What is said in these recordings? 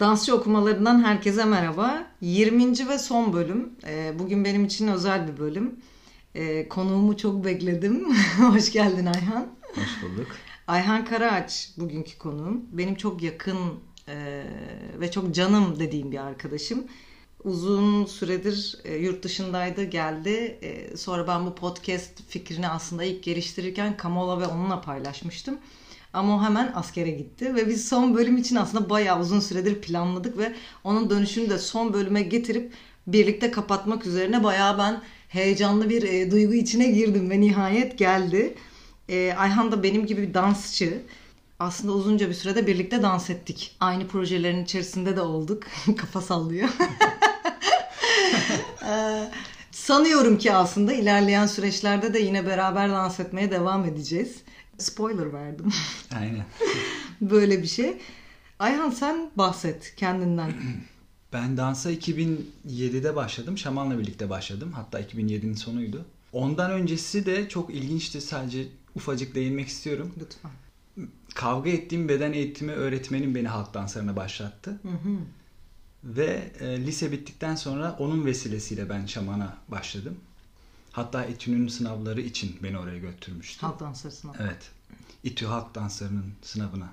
Dansçı okumalarından herkese merhaba. 20. ve son bölüm. Ee, bugün benim için özel bir bölüm. Ee, konuğumu çok bekledim. Hoş geldin Ayhan. Hoş bulduk. Ayhan Karaağaç bugünkü konuğum. Benim çok yakın e, ve çok canım dediğim bir arkadaşım. Uzun süredir e, yurt dışındaydı, geldi. E, sonra ben bu podcast fikrini aslında ilk geliştirirken Kamola ve onunla paylaşmıştım. Ama o hemen askere gitti ve biz son bölüm için aslında bayağı uzun süredir planladık ve onun dönüşünü de son bölüme getirip birlikte kapatmak üzerine bayağı ben heyecanlı bir e, duygu içine girdim ve nihayet geldi. E, Ayhan da benim gibi bir dansçı. Aslında uzunca bir sürede birlikte dans ettik. Aynı projelerin içerisinde de olduk. Kafa sallıyor. e, sanıyorum ki aslında ilerleyen süreçlerde de yine beraber dans etmeye devam edeceğiz. Spoiler verdim. Aynen. Böyle bir şey. Ayhan sen bahset kendinden. Ben dansa 2007'de başladım. Şaman'la birlikte başladım. Hatta 2007'nin sonuydu. Ondan öncesi de çok ilginçti. Sadece ufacık değinmek istiyorum. Lütfen. Kavga ettiğim beden eğitimi öğretmenim beni halk danslarına başlattı. Hı hı. Ve e, lise bittikten sonra onun vesilesiyle ben şamana başladım. Hatta İTÜ'nün sınavları için beni oraya götürmüştü. Halk dansları sınavı. Evet. İTÜ halk danslarının sınavına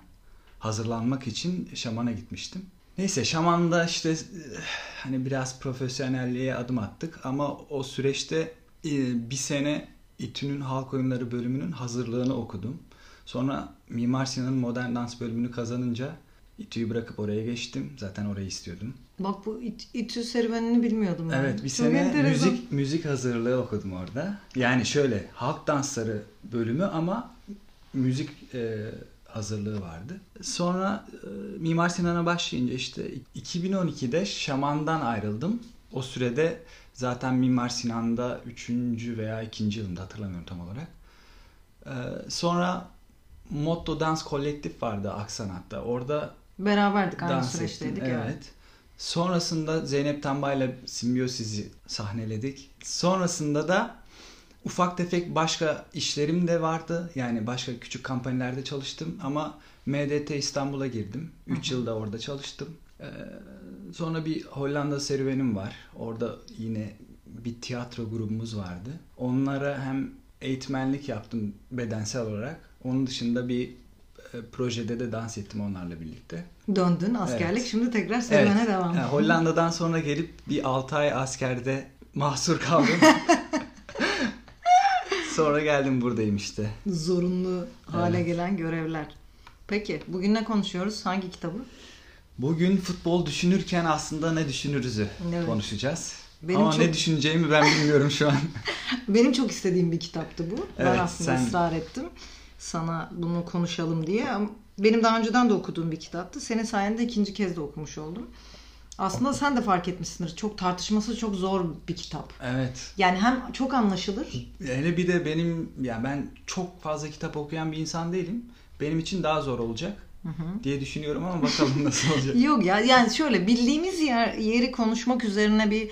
hazırlanmak için şamana gitmiştim. Neyse şamanda işte e, hani biraz profesyonelliğe adım attık ama o süreçte e, bir sene İTÜ'nün halk oyunları bölümünün hazırlığını okudum. Sonra Mimar Sinan'ın modern dans bölümünü kazanınca İTÜ'yü bırakıp oraya geçtim. Zaten orayı istiyordum. Bak bu İT- İTÜ serüvenini bilmiyordum ben. Evet bir Çok sene enteresan. müzik müzik hazırlığı okudum orada. Yani şöyle halk dansları bölümü ama müzik e, hazırlığı vardı. Sonra e, Mimar Sinan'a başlayınca işte 2012'de Şaman'dan ayrıldım. O sürede zaten Mimar Sinan'da 3. veya 2. yılında hatırlamıyorum tam olarak. E, sonra Motto Dans Kolektif vardı Aksanat'ta. Orada Beraberdik aynı dans süreçteydik. ettim. Evet. Sonrasında Zeynep Tambay'la Simbiyosiz'i sahneledik. Sonrasında da ufak tefek başka işlerim de vardı. Yani başka küçük kampanyalarda çalıştım ama MDT İstanbul'a girdim. 3 yılda orada çalıştım. Ee, sonra bir Hollanda serüvenim var. Orada yine bir tiyatro grubumuz vardı. Onlara hem eğitmenlik yaptım bedensel olarak. Onun dışında bir projede de dans ettim onlarla birlikte. Döndün askerlik Evet. şimdi tekrar serüvene Evet. devam. Yani Hollanda'dan sonra gelip bir 6 ay askerde mahsur kaldım. sonra geldim buradayım işte. Zorunlu hale Evet. gelen görevler. Peki bugün ne konuşuyoruz? Hangi kitabı? Bugün futbol düşünürken aslında ne düşünürüzü Evet. konuşacağız. Benim Ama çok- ne düşüneceğimi ben bilmiyorum şu an. Benim çok istediğim bir kitaptı bu. ben Evet, aslında sen- ısrar ettim. Sana bunu konuşalım diye. Benim daha önceden de okuduğum bir kitaptı. Senin sayende ikinci kez de okumuş oldum. Aslında sen de fark etmişsindir. Çok tartışması çok zor bir kitap. Evet. Yani hem çok anlaşılır. Hele bir de benim yani ben çok fazla kitap okuyan bir insan değilim. Benim için daha zor olacak diye düşünüyorum ama bakalım nasıl olacak. Yok ya yani şöyle bildiğimiz yer yeri konuşmak üzerine bir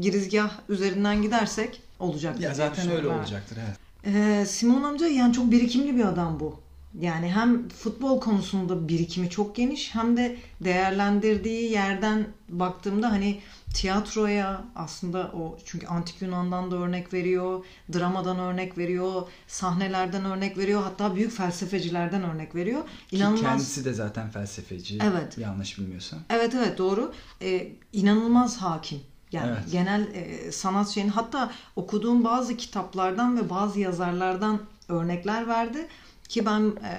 girizgah üzerinden gidersek olacak. ya zaten öyle olacaktır evet. Ee, Simon amca yani çok birikimli bir adam bu. Yani hem futbol konusunda birikimi çok geniş hem de değerlendirdiği yerden baktığımda hani tiyatroya aslında o çünkü antik Yunan'dan da örnek veriyor, dramadan örnek veriyor, sahnelerden örnek veriyor, hatta büyük felsefecilerden örnek veriyor. Ki İnanılmaz. kendisi de zaten felsefeci. Evet. Yanlış bilmiyorsam. Evet evet doğru. Ee, inanılmaz hakim. Yani Evet. genel e, sanat şeyini hatta okuduğum bazı kitaplardan ve bazı yazarlardan örnekler verdi ki ben e,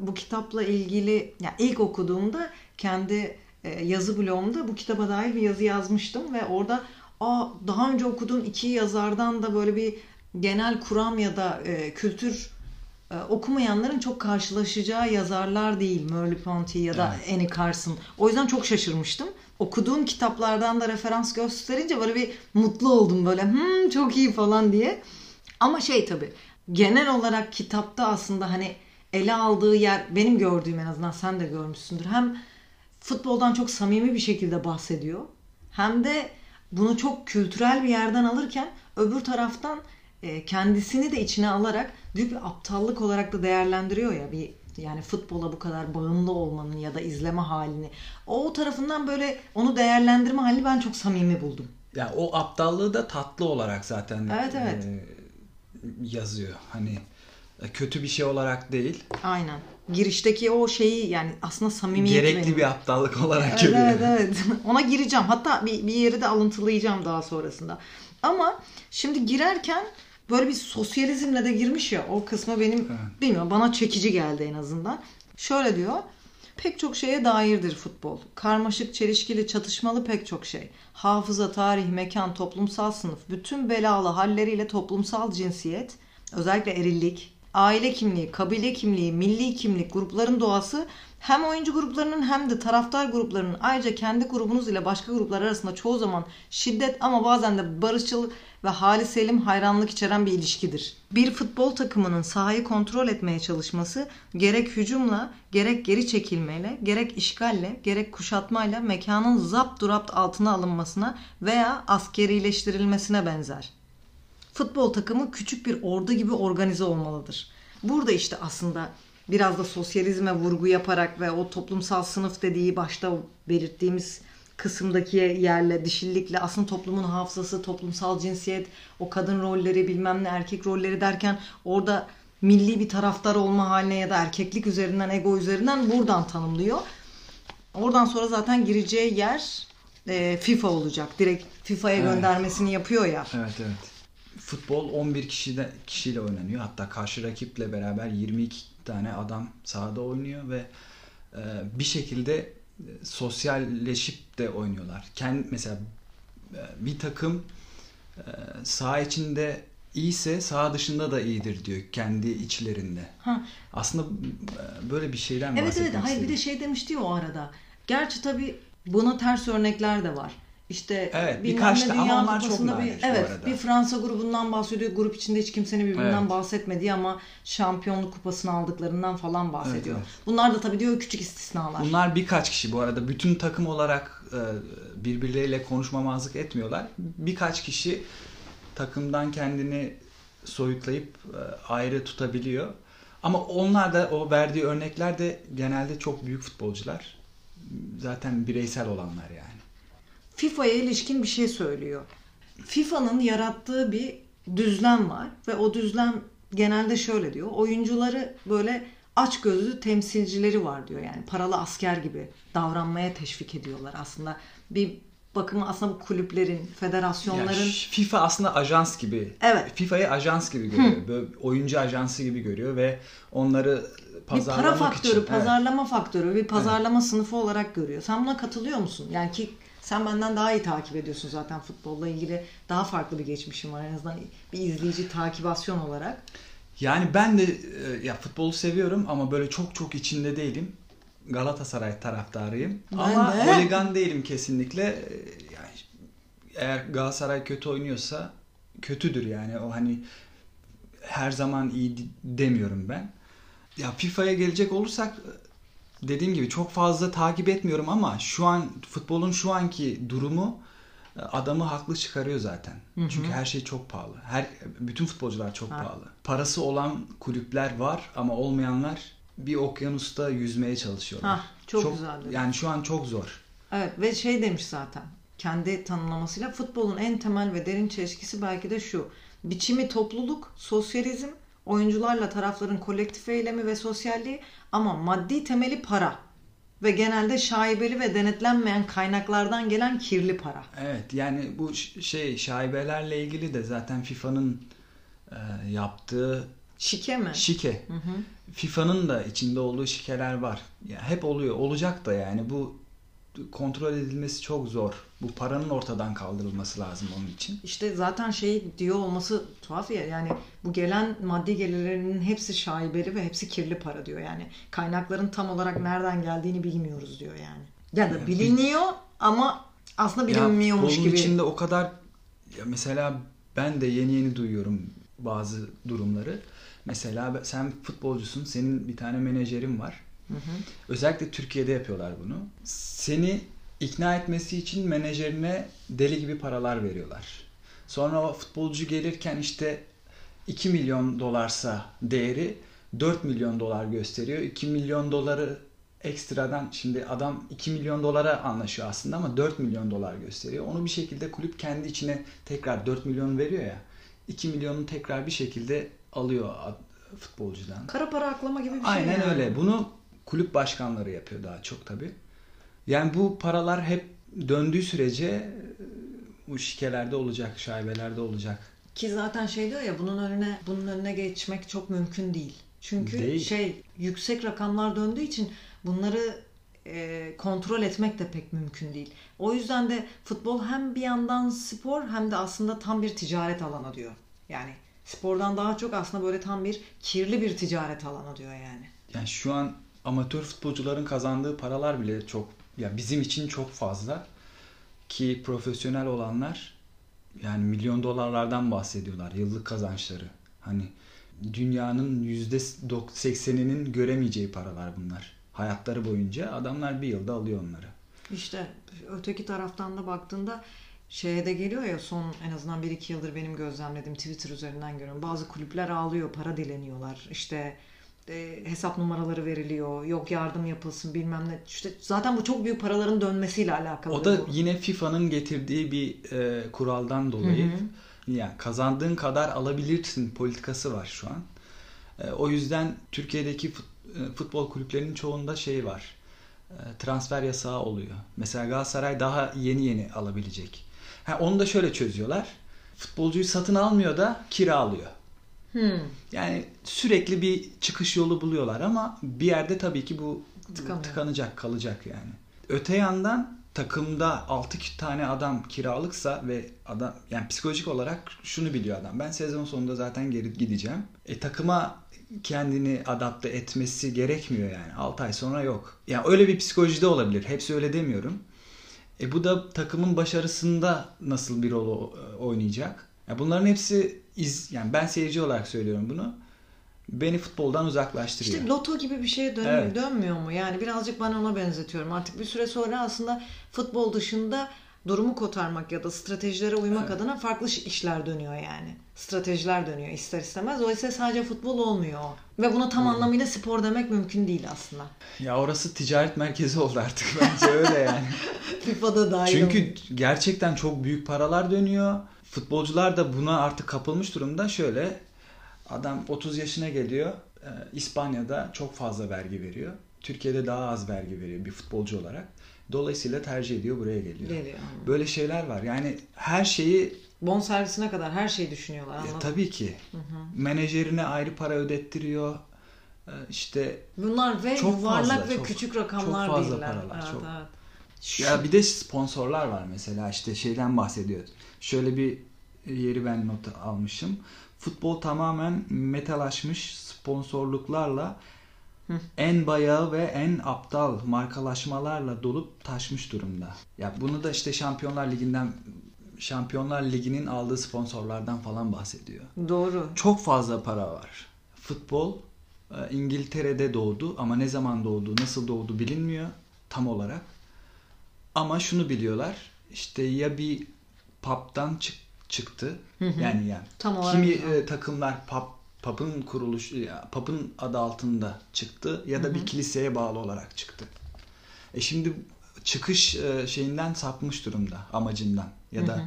bu kitapla ilgili yani ilk okuduğumda kendi e, yazı blogumda bu kitaba dair bir yazı yazmıştım ve orada Aa, daha önce okuduğum iki yazardan da böyle bir genel kuram ya da e, kültür e, okumayanların çok karşılaşacağı yazarlar değil. Merleau-Ponty ya da Evet. Annie Carson. O yüzden çok şaşırmıştım. Okuduğum kitaplardan da referans gösterince böyle bir mutlu oldum böyle hmm, çok iyi falan diye. Ama şey tabii genel olarak kitapta aslında hani ele aldığı yer benim gördüğüm en azından sen de görmüşsündür. Hem futboldan çok samimi bir şekilde bahsediyor. Hem de bunu çok kültürel bir yerden alırken öbür taraftan e, kendisini de içine alarak büyük bir aptallık olarak da değerlendiriyor ya bir Yani futbola bu kadar bağımlı olmanın ya da izleme halini. O tarafından böyle onu değerlendirme halini ben çok samimi buldum. Ya o aptallığı da tatlı olarak zaten Evet, evet. e, yazıyor. Hani e, kötü bir şey olarak değil. Aynen. Girişteki o şeyi yani aslında samimiyeti Gerekli benim. bir aptallık olarak Evet görüyor. evet evet. Ona gireceğim. Hatta bir, bir yeri de alıntılayacağım daha sonrasında. Ama şimdi girerken böyle bir sosyalizmle de girmiş ya o kısmı benim Evet. bilmiyorum bana çekici geldi en azından. Şöyle diyor. Pek çok şeye dairdir futbol. Karmaşık, çelişkili, çatışmalı pek çok şey. Hafıza, tarih, mekan, toplumsal sınıf, bütün belalı halleriyle toplumsal cinsiyet, özellikle erillik, aile kimliği, kabile kimliği, milli kimlik, grupların doğası hem oyuncu gruplarının hem de taraftar gruplarının ayrıca kendi grubunuz ile başka gruplar arasında çoğu zaman şiddet ama bazen de barışçıl ve hali selim hayranlık içeren bir ilişkidir. Bir futbol takımının sahayı kontrol etmeye çalışması gerek hücumla, gerek geri çekilmeyle, gerek işgalle, gerek kuşatmayla mekanın zapt durapt altına alınmasına veya askerileştirilmesine benzer. Futbol takımı küçük bir ordu gibi organize olmalıdır. Burada işte aslında biraz da sosyalizme vurgu yaparak ve o toplumsal sınıf dediği başta belirttiğimiz kısımdaki yerle, dişillikle aslında toplumun hafızası, toplumsal cinsiyet, o kadın rolleri bilmem ne erkek rolleri derken orada milli bir taraftar olma haline ya da erkeklik üzerinden, ego üzerinden buradan tanımlıyor. Oradan sonra zaten gireceği yer e, FIFA olacak. Direkt FIFA'ya Evet. göndermesini yapıyor ya. Evet evet. Futbol 11 kişide, kişiyle oynanıyor. Hatta karşı rakiple beraber 22 tane adam sahada oynuyor ve e, bir şekilde e, sosyalleşip de oynuyorlar. Kendi mesela e, bir takım e, saha içinde iyiyse saha dışında da iyidir diyor kendi içlerinde. Ha, Aslında böyle bir şeyden Evet bahsetmek evet hayır bir de şey demişti ya o arada. Gerçi tabii buna ters örnekler de var. İşte Evet, birkaç da- ama onlar çok nadir bir, evet, arada. bir Fransa grubundan bahsediyor. Grup içinde hiç kimsenin birbirinden Evet. bahsetmediği ama şampiyonluk kupasını aldıklarından falan bahsediyor. Evet, evet. Bunlar da tabii diyor küçük istisnalar. Bunlar birkaç kişi bu arada. Bütün takım olarak e, birbirleriyle konuşmamazlık etmiyorlar. Birkaç kişi takımdan kendini soyutlayıp e, ayrı tutabiliyor. Ama onlar da o verdiği örnekler de genelde çok büyük futbolcular. Zaten bireysel olanlar yani. FIFA'ya ilişkin bir şey söylüyor. FIFA'nın yarattığı bir düzlem var ve o düzlem genelde şöyle diyor. Oyuncuları böyle açgözlü temsilcileri var diyor. Yani paralı asker gibi davranmaya teşvik ediyorlar aslında. Bir bakımı aslında bu kulüplerin, federasyonların Yani FIFA aslında ajans gibi. Evet. FIFA'yı ajans gibi görüyor. Böyle oyuncu ajansı gibi görüyor ve onları bir pazarlamak para faktörü, için. Evet. pazarlama faktörü, bir pazarlama sınıfı olarak görüyor. Sen buna katılıyor musun? Yani ki sen benden daha iyi takip ediyorsun zaten futbolla ilgili. Daha farklı bir geçmişim var en azından bir izleyici takibasyon olarak. Yani ben de e, ya futbolu seviyorum ama böyle çok çok içinde değilim. Galatasaray taraftarıyım. Ben ama de. holigan değilim kesinlikle. E, Yani eğer Galatasaray kötü oynuyorsa kötüdür yani. O hani her zaman iyi demiyorum ben. Ya FIFA'ya gelecek olursak dediğim gibi çok fazla takip etmiyorum ama şu an futbolun şu anki durumu e, adamı haklı çıkarıyor zaten. Çünkü her şey çok pahalı. Her bütün futbolcular çok Ha. pahalı. Parası olan kulüpler var ama olmayanlar bir okyanusta yüzmeye çalışıyorlar. Hah, çok güzel dedin. Yani şu an çok zor. Evet ve şey demiş zaten kendi tanımlamasıyla futbolun en temel ve derin çelişkisi belki de şu. Biçimi topluluk, sosyalizm, oyuncularla tarafların kolektif eylemi ve sosyalliği ama maddi temeli para. Ve genelde şaibeli ve denetlenmeyen kaynaklardan gelen kirli para. Evet yani bu şey şaibelerle ilgili de zaten FIFA'nın e, yaptığı Şike mi? şike. FIFA'nın da içinde olduğu şikeler var. Ya hep oluyor. Olacak da yani bu kontrol edilmesi çok zor. Bu paranın ortadan kaldırılması lazım onun için. İşte zaten şey diyor olması tuhaf ya yani bu gelen maddi gelirlerinin hepsi şaibeli ve hepsi kirli para diyor yani. Kaynakların tam olarak nereden geldiğini bilmiyoruz diyor yani. Ya da biliniyor ama aslında Ya bilinmiyormuş futbolun gibi. içinde o kadar ya mesela ben de yeni yeni duyuyorum bazı durumları. Mesela sen futbolcusun, senin bir tane menajerin var. Özellikle Türkiye'de yapıyorlar bunu. Seni ikna etmesi için menajerine deli gibi paralar veriyorlar. Sonra o futbolcu gelirken işte 2 milyon dolarsa değeri 4 milyon dolar gösteriyor. 2 milyon doları ekstradan şimdi adam 2 milyon dolara anlaşıyor aslında ama 4 milyon dolar gösteriyor. Onu bir şekilde kulüp kendi içine tekrar 4 milyon veriyor ya. 2 milyonu tekrar bir şekilde alıyor futbolcudan. Kara para aklama gibi bir şey. Aynen yani. öyle. Bunu kulüp başkanları yapıyor daha çok tabii. Yani bu paralar hep döndüğü sürece e, bu şikelerde olacak, şaibelerde olacak. Ki zaten şey diyor ya bunun önüne bunun önüne geçmek çok mümkün değil. Çünkü Değil. şey yüksek rakamlar döndüğü için bunları e, kontrol etmek de pek mümkün değil. O yüzden de futbol hem bir yandan spor hem de aslında tam bir ticaret alanı diyor. Yani spordan daha çok aslında böyle tam bir kirli bir ticaret alanı diyor yani. Yani şu an amatör futbolcuların kazandığı paralar bile çok ya bizim için çok fazla ki profesyonel olanlar yani milyon dolarlardan bahsediyorlar yıllık kazançları. Hani dünyanın %80'inin göremeyeceği paralar bunlar. Hayatları boyunca adamlar bir yılda alıyor onları. İşte öteki taraftan da baktığında şeye de geliyor ya son en azından 1-2 yıldır benim gözlemlediğim Twitter üzerinden görüyorum. Bazı kulüpler ağlıyor, para dileniyorlar. İşte e, hesap numaraları veriliyor. Yok yardım yapılsın bilmem ne. İşte zaten bu çok büyük paraların dönmesiyle alakalı. O da bu. yine FIFA'nın getirdiği bir e, kuraldan dolayı. Hı hı. Yani kazandığın kadar alabilirsin politikası var şu an. E, o yüzden Türkiye'deki e, futbol kulüplerinin çoğunda şey var. E, transfer yasağı oluyor. Mesela Galatasaray daha yeni yeni alabilecek. Ha, onu da şöyle çözüyorlar. Futbolcuyu satın almıyor da kiralıyor. Hmm. Yani sürekli bir çıkış yolu buluyorlar ama bir yerde tabii ki bu Tıkanıyor. tıkanacak, kalacak yani. Öte yandan takımda 6 tane adam kiralıksa ve adam yani psikolojik olarak şunu biliyor adam. Ben sezon sonunda zaten geri gideceğim. E takıma kendini adapte etmesi gerekmiyor yani. 6 ay sonra yok. Yani öyle bir psikolojide olabilir. Hepsi öyle demiyorum. E bu da takımın başarısında nasıl bir rol o- oynayacak? Ya bunların hepsi iz yani ben seyirci olarak söylüyorum bunu. Beni futboldan uzaklaştırıyor. İşte loto gibi bir şeye dön- Evet. dönmüyor mu? Yani birazcık ben ona benzetiyorum. Artık bir süre sonra aslında futbol dışında durumu kotarmak ya da stratejilere uymak Evet. adına farklı iş- işler dönüyor yani. Stratejiler dönüyor ister istemez. Dolayısıyla sadece futbol olmuyor. Ve buna tam anlamıyla spor demek mümkün değil aslında. Ya orası ticaret merkezi oldu artık bence öyle yani. FIFA'da dahil Çünkü gerçekten çok büyük paralar dönüyor. Futbolcular da buna artık kapılmış durumda. Şöyle adam 30 yaşına geliyor. e, İspanya'da çok fazla vergi veriyor. Türkiye'de daha az vergi veriyor bir futbolcu olarak. Dolayısıyla tercih ediyor buraya geliyor. geliyor. Böyle şeyler var. Yani her şeyi Bon servisine kadar her şeyi düşünüyorlar. e, Anladın? tabii ki menajerine ayrı para ödettiriyor. E, işte Bunlar ve Çok yuvarlak fazla, ve çok- küçük rakamlar çok fazla değiller. paralar, Evet, çok. evet. Şu- Ya bir de sponsorlar var mesela işte şeyden bahsediyor. Şöyle bir yeri ben not almışım. Futbol tamamen metalaşmış sponsorluklarla en bayağı ve en aptal markalaşmalarla dolup taşmış durumda. Ya bunu da işte Şampiyonlar Ligi'nden Şampiyonlar Ligi'nin aldığı sponsorlardan falan bahsediyor. Doğru. Çok fazla para var. Futbol e, İngiltere'de doğdu ama ne zaman doğdu, nasıl doğdu bilinmiyor tam olarak. Ama şunu biliyorlar. işte ya bir pub'dan çık, çıktı. Hı hı. Yani yani Tam olarak. kimi e, takımlar pub pub'ın kuruluş ya, pub'ın adı altında çıktı ya da Hı hı. bir kiliseye bağlı olarak çıktı. E şimdi çıkış e, şeyinden sapmış durumda amacından ya da Hı hı.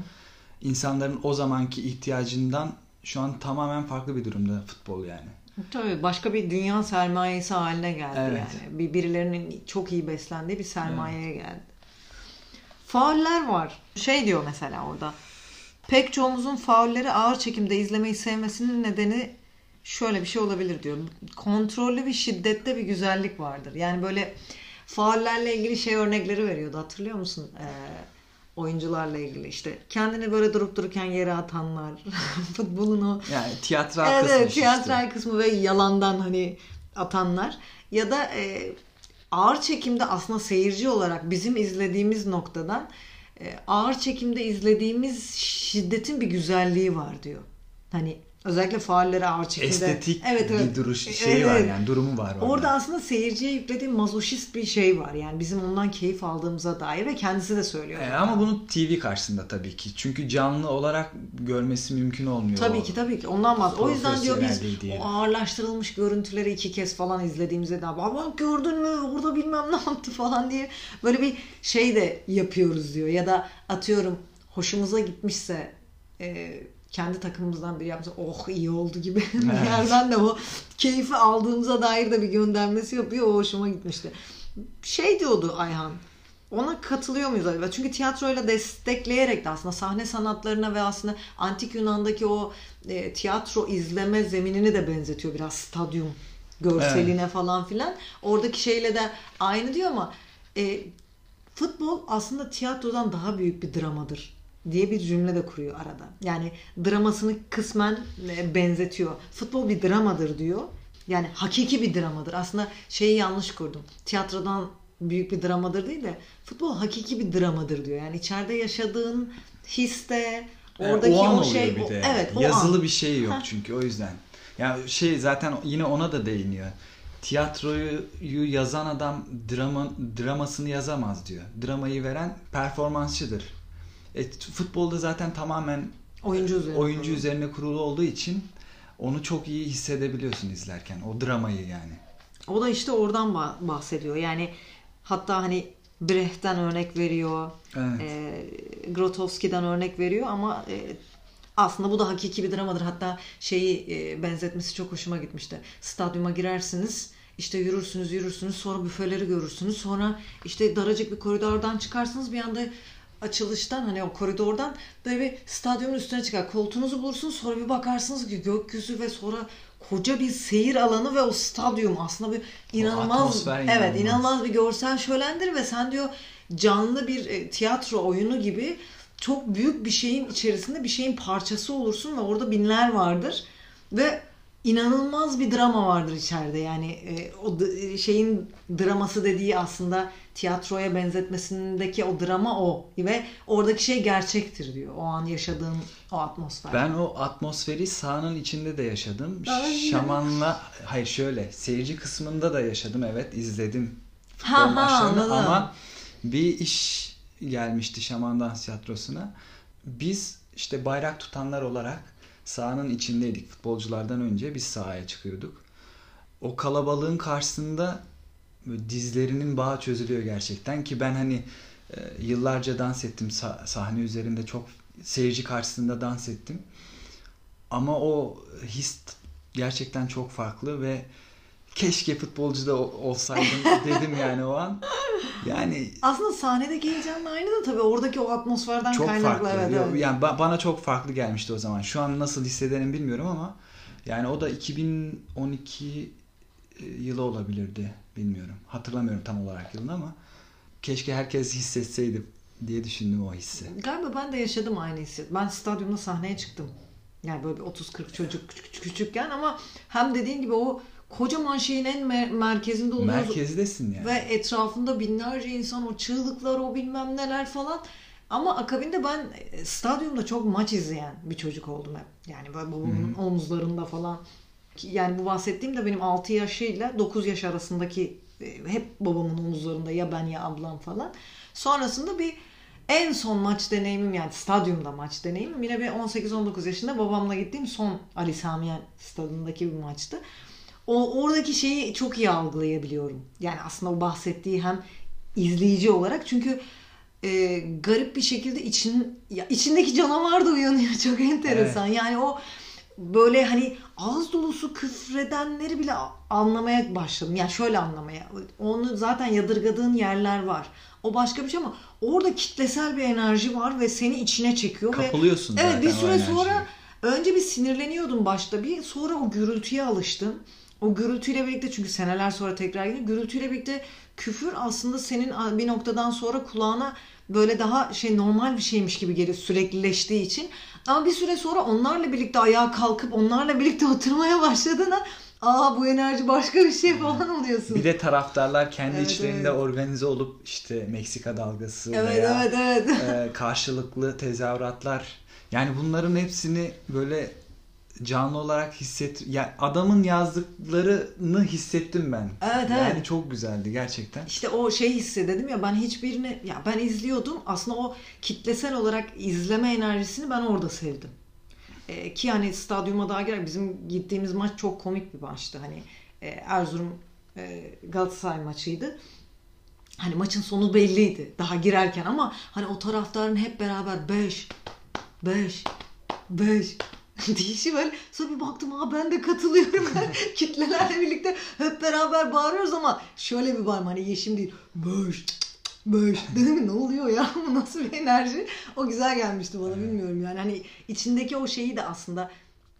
insanların o zamanki ihtiyacından şu an tamamen farklı bir durumda futbol yani. Tabii başka bir dünya sermayesi haline geldi Evet. yani. Bir birilerinin çok iyi beslendiği bir sermayeye geldi. Fauller var. Şey diyor mesela orada. Pek çoğumuzun faulleri ağır çekimde izlemeyi sevmesinin nedeni şöyle bir şey olabilir diyor. Kontrollü bir şiddette bir güzellik vardır. Yani böyle faullerle ilgili şey örnekleri veriyordu. Hatırlıyor musun? Ee, oyuncularla ilgili işte kendini böyle durup dururken yere atanlar futbolun o Yani tiyatral Evet, kısmı evet, işte. tiyatral kısmı ve yalandan hani atanlar ya da e, ağır çekimde aslında seyirci olarak bizim izlediğimiz noktadan e, ağır çekimde izlediğimiz şiddetin bir güzelliği var diyor. Hani Özellikle faallere ağır çekimde. Estetik evet, evet. bir duruş şeyi Evet, var evet. yani durumu var orada. Orada aslında seyirciye yüklediği mazoşist bir şey var. Yani bizim ondan keyif aldığımıza dair ve kendisi de söylüyor. E, ama bunu TV karşısında tabii ki. Çünkü canlı olarak görmesi mümkün olmuyor. Tabii O- ki tabii ki. Ondan bahsediyor. O yüzden diyor biz diye. o ağırlaştırılmış görüntüleri iki kez falan izlediğimizde de bak gördün mü orada bilmem ne yaptı falan diye böyle bir şey de yapıyoruz diyor. Ya da atıyorum hoşumuza gitmişse e, kendi takımımızdan biri yapsa oh iyi oldu gibi bir Evet. yerden de o keyfi aldığımıza dair de bir göndermesi yapıyor. O hoşuma gitmişti. Şey diyordu Ayhan. Ona katılıyor muyuz acaba? Çünkü tiyatroyla destekleyerek de aslında sahne sanatlarına ve aslında antik Yunan'daki o e, tiyatro izleme zeminini de benzetiyor biraz stadyum görseline falan filan. Oradaki şeyle de aynı diyor ama e, futbol aslında tiyatrodan daha büyük bir dramadır diye bir cümle de kuruyor arada. Yani dramasını kısmen e, benzetiyor. Futbol bir dramadır diyor. Yani hakiki bir dramadır. Aslında şeyi yanlış kurdum. Tiyatrodan büyük bir dramadır değil de futbol hakiki bir dramadır diyor. Yani içeride yaşadığın hisse, E, oradaki o an o, oluyor şey, bir o- de. evet o Yazılı an. bir şey yok çünkü o yüzden. Ya şey zaten yine ona da değiniyor. Tiyatroyu yazan adam drama dramasını yazamaz diyor. Dramayı veren performansçıdır. E, futbolda zaten tamamen oyuncu üzerine. oyuncu üzerine kurulu olduğu için onu çok iyi hissedebiliyorsun izlerken. O dramayı yani. O da işte oradan bah- bahsediyor. Yani hatta hani Brecht'ten örnek veriyor. Evet. E, Grotowski'den örnek veriyor ama e, aslında bu da hakiki bir dramadır. Hatta şeyi e, benzetmesi çok hoşuma gitmişti. Stadyuma girersiniz, işte yürürsünüz, yürürsünüz, sonra büfeleri görürsünüz. Sonra işte daracık bir koridordan çıkarsınız bir anda açılıştan hani o koridordan böyle stadyumun üstüne çıkar. Koltuğunuzu bulursunuz sonra bir bakarsınız ki gökyüzü ve sonra koca bir seyir alanı ve o stadyum aslında bir inanılmaz evet inanılmaz. inanılmaz bir görsel şölendir ve sen diyor canlı bir e, tiyatro oyunu gibi çok büyük bir şeyin içerisinde bir şeyin parçası olursun ve orada binler vardır ve inanılmaz bir drama vardır içeride yani e, o d- şeyin draması dediği aslında tiyatroya benzetmesindeki o drama o ve oradaki şey gerçektir diyor o an yaşadığın o atmosfer. Ben o atmosferi sahanın içinde de yaşadım. Ay. Şaman'la hayır şöyle seyirci kısmında da yaşadım evet izledim futbol Ha, ha, anladım. ama bir iş gelmişti Şaman Dans Tiyatrosu'na. Biz işte bayrak tutanlar olarak sahanın içindeydik futbolculardan önce biz sahaya çıkıyorduk. O kalabalığın karşısında dizlerinin bağı çözülüyor gerçekten ki ben hani e, yıllarca dans ettim Sa- sahne üzerinde çok seyirci karşısında dans ettim. Ama o his gerçekten çok farklı ve keşke futbolcu da ol- olsaydım dedim yani o an. Yani Aslında sahnedeki heyecanla aynı da tabii oradaki o atmosferden çok kaynaklı. farklı. Evet, evet. Yani ba- bana çok farklı gelmişti o zaman. Şu an nasıl hissederim bilmiyorum ama yani o da 2012 e, yılı olabilirdi. Bilmiyorum. Hatırlamıyorum tam olarak yılını ama keşke herkes hissetseydi diye düşündüm o hissi. Galiba ben de yaşadım aynı hissi. Ben stadyumda sahneye çıktım. Yani böyle bir 30-40 çocuk küçük- küçükken ama hem dediğin gibi o kocaman şeyin en mer- merkezinde oluyoruz. Merkezdesin yani. Ve etrafında binlerce insan o çığlıklar o bilmem neler falan. Ama akabinde ben e, stadyumda çok maç izleyen bir çocuk oldum hep. Yani böyle babamın omuzlarında falan. Yani bu bahsettiğim de benim 6 yaşıyla 9 yaş arasındaki e, hep babamın omuzlarında ya ben ya ablam falan. Sonrasında bir en son maç deneyimim yani stadyumda maç deneyimim yine bir 18-19 yaşında babamla gittiğim son Ali Sami stadındaki bir maçtı. O oradaki şeyi çok iyi algılayabiliyorum. Yani aslında o bahsettiği hem izleyici olarak çünkü e, garip bir şekilde için ya içindeki canavar da uyanıyor çok enteresan. Yani o böyle hani ağız dolusu küfredenleri bile anlamaya başladım. Yani şöyle anlamaya. Onu zaten yadırgadığın yerler var. O başka bir şey ama orada kitlesel bir enerji var ve seni içine çekiyor ve Kapılıyorsun Evet zaten bir o süre sonra önce bir sinirleniyordum başta bir sonra o gürültüye alıştım. O gürültüyle birlikte çünkü seneler sonra tekrar yine gürültüyle birlikte küfür aslında senin bir noktadan sonra kulağına böyle daha şey normal bir şeymiş gibi geliyor süreklileştiği için. Ama bir süre sonra onlarla birlikte ayağa kalkıp onlarla birlikte oturmaya başladığında aa bu enerji başka bir şey falan oluyorsun. Bir de taraftarlar kendi Evet, içlerinde evet. organize olup işte Meksika dalgası evet veya evet evet. e, karşılıklı tezahüratlar yani bunların hepsini böyle canlı olarak hisset ya adamın yazdıklarını hissettim ben. Evet, yani evet. çok güzeldi gerçekten. İşte o şey hissededim ya ben hiçbirini ya ben izliyordum aslında o kitlesel olarak izleme enerjisini ben orada sevdim. Ee, ki hani stadyuma daha girer bizim gittiğimiz maç çok komik bir maçtı hani e, Erzurum e, Galatasaray maçıydı. Hani maçın sonu belliydi daha girerken ama hani o taraftarın hep beraber 5 5 5 diyişi böyle sonra bir baktım ha ben de katılıyorum. Kitlelerle birlikte hep beraber bağırıyoruz ama şöyle bir bağırma hani yeşim değil beş beş dedim ne oluyor ya? Bu nasıl bir enerji? O güzel gelmişti bana bilmiyorum yani. Hani içindeki o şeyi de aslında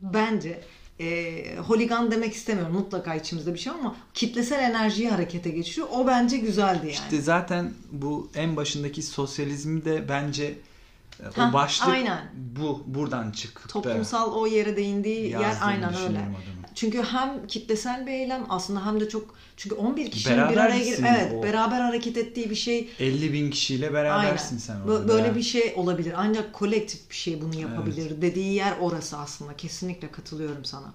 bence e, holigan demek istemiyorum. Mutlaka içimizde bir şey ama kitlesel enerjiyi harekete geçiriyor. O bence güzeldi yani. İşte zaten bu en başındaki sosyalizmi de bence e, o başlık aynen. bu buradan çıktı. toplumsal o yere değindiği yer aynen öyle. adamın. Çünkü hem kitlesel bir eylem aslında hem de çok çünkü 11 kişinin bir Beraber araya misin gelip evet o? beraber hareket ettiği bir şey 50 bin kişiyle berabersin aynen. sen orada. Böyle bir şey olabilir. Ancak kolektif bir şey bunu yapabilir dediği yer orası aslında. Kesinlikle katılıyorum sana.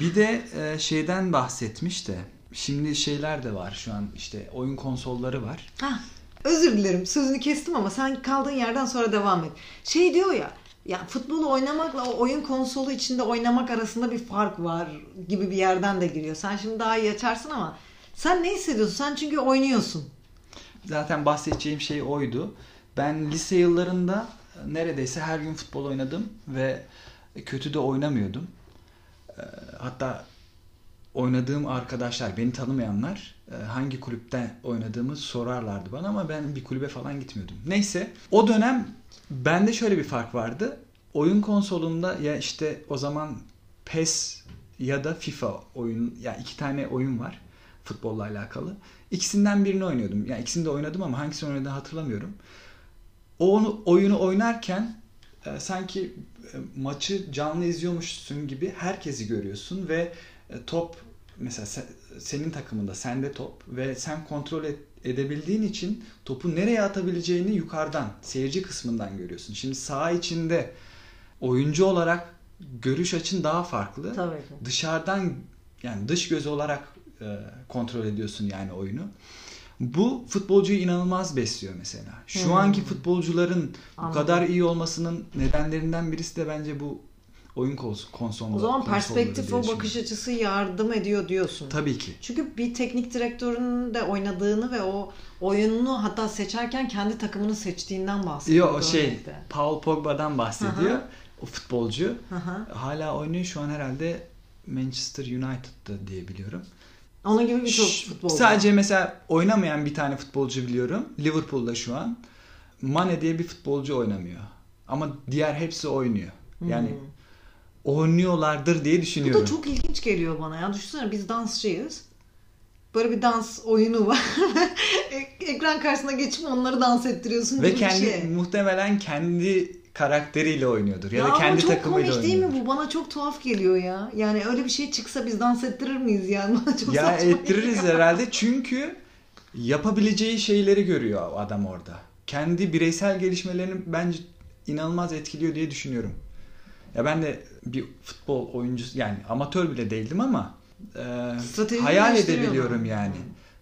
Bir de e, şeyden bahsetmiş de şimdi şeyler de var şu an işte oyun konsolları var. Ha, özür dilerim sözünü kestim ama sen kaldığın yerden sonra devam et. Şey diyor ya ya futbolu oynamakla o oyun konsolu içinde oynamak arasında bir fark var gibi bir yerden de giriyor. Sen şimdi daha iyi açarsın ama sen ne hissediyorsun? Sen çünkü oynuyorsun. Zaten bahsedeceğim şey oydu. Ben lise yıllarında neredeyse her gün futbol oynadım ve kötü de oynamıyordum. Ee, Hatta oynadığım arkadaşlar, beni tanımayanlar e, hangi kulüpte oynadığımı sorarlardı bana ama ben bir kulübe falan gitmiyordum. Neyse o dönem bende şöyle bir fark vardı. Oyun konsolunda ya işte o zaman PES ya da FIFA oyun ya iki tane oyun var futbolla alakalı. İkisinden birini oynuyordum. Yani ikisini de oynadım ama hangisini oynadığını hatırlamıyorum. O onu, oyunu oynarken e, sanki e, maçı canlı izliyormuşsun gibi herkesi görüyorsun ve top mesela se- senin takımında sende top ve sen kontrol et- edebildiğin için topu nereye atabileceğini yukarıdan seyirci kısmından görüyorsun. Şimdi saha içinde oyuncu olarak görüş açın daha farklı. Tabii ki. Dışarıdan yani dış göz olarak e, kontrol ediyorsun yani oyunu. Bu futbolcuyu inanılmaz besliyor mesela. Şu Hmm. anki futbolcuların bu Anladım. kadar iyi olmasının nedenlerinden birisi de bence bu oyun kons- konsolu. O zaman konsolları perspektif o bakış açısı yardım ediyor diyorsun. Tabii ki. Çünkü bir teknik direktörün de oynadığını ve o oyununu hatta seçerken kendi takımını seçtiğinden bahsediyor. Yok o şey örnekte. Paul Pogba'dan bahsediyor. Hı. O futbolcu. Hı. Hala oynuyor şu an herhalde Manchester United'da diye biliyorum. Onun gibi birçok futbolcu. Sadece mesela oynamayan bir tane futbolcu biliyorum. Liverpool'da şu an. Mane diye bir futbolcu oynamıyor. Ama diğer hepsi oynuyor. Yani Hmm. Oynuyorlardır diye Bu düşünüyorum. da çok ilginç geliyor bana ya. Düşünsene biz dansçıyız. Böyle bir dans oyunu var. Ek- Ekran karşısına geçip onları dans ettiriyorsun Ve kendi şey. muhtemelen kendi karakteriyle oynuyordur ya, da ama kendi çok takımıyla komik değil oynuyordur. mi bu? Bana çok tuhaf geliyor ya. Yani öyle bir şey çıksa biz dans ettirir miyiz yani? Bana çok Ya ettiririz geliyor. herhalde çünkü yapabileceği şeyleri görüyor adam orada. Kendi bireysel gelişmelerini bence inanılmaz etkiliyor diye düşünüyorum. Ya ben de bir futbol oyuncusu yani amatör bile değildim ama e, Strateji hayal edebiliyorum mu? yani.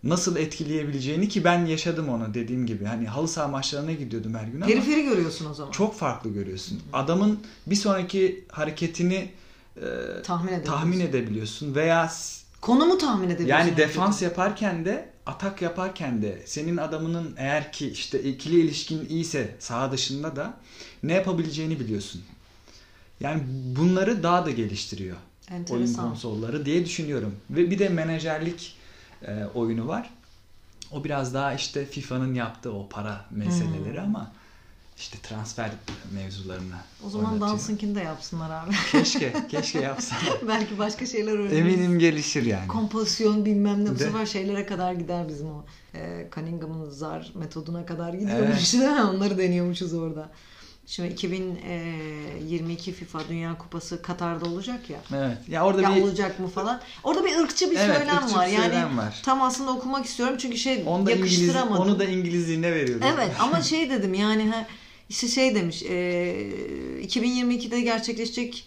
Nasıl etkileyebileceğini ki ben yaşadım onu dediğim gibi. Hani halı saha maçlarına gidiyordum her gün ama Periferi görüyorsun o zaman. çok farklı görüyorsun. Adamın bir sonraki hareketini e, tahmin edebiliyorsun. tahmin edebiliyorsun veya Konumu tahmin edebiliyorsun. yani defans yaparken de atak yaparken de senin adamının eğer ki işte ikili ilişkin iyiyse saha dışında da ne yapabileceğini biliyorsun. Yani bunları daha da geliştiriyor oyun Enteresan. konsolları diye düşünüyorum. Ve bir de menajerlik e, oyunu var. O biraz daha işte FIFA'nın yaptığı o para meseleleri Hmm. ama işte transfer mevzularını O zaman. Dansınkini de yapsınlar abi. Keşke, keşke yapsam. Belki başka şeyler öğreniriz. Eminim gelişir yani. Kompozisyon bilmem ne bu sefer şeylere kadar gider bizim o. E, Cunningham'ın zar metoduna kadar gidiyormuş. Evet. değil mi? Onları deniyormuşuz orada. Şimdi 2022 FIFA Dünya Kupası Katar'da olacak ya. Evet. Ya orada ya bir olacak mı falan. Orada bir ırkçı bir Evet, söylem ırkçı var. bir Yani söylem var. tam aslında okumak istiyorum çünkü şey onu da İngiliz, yakıştıramadım. onu da İngilizliğine veriyorum. Evet ama şey dedim yani ha, işte şey demiş e, 2022'de gerçekleşecek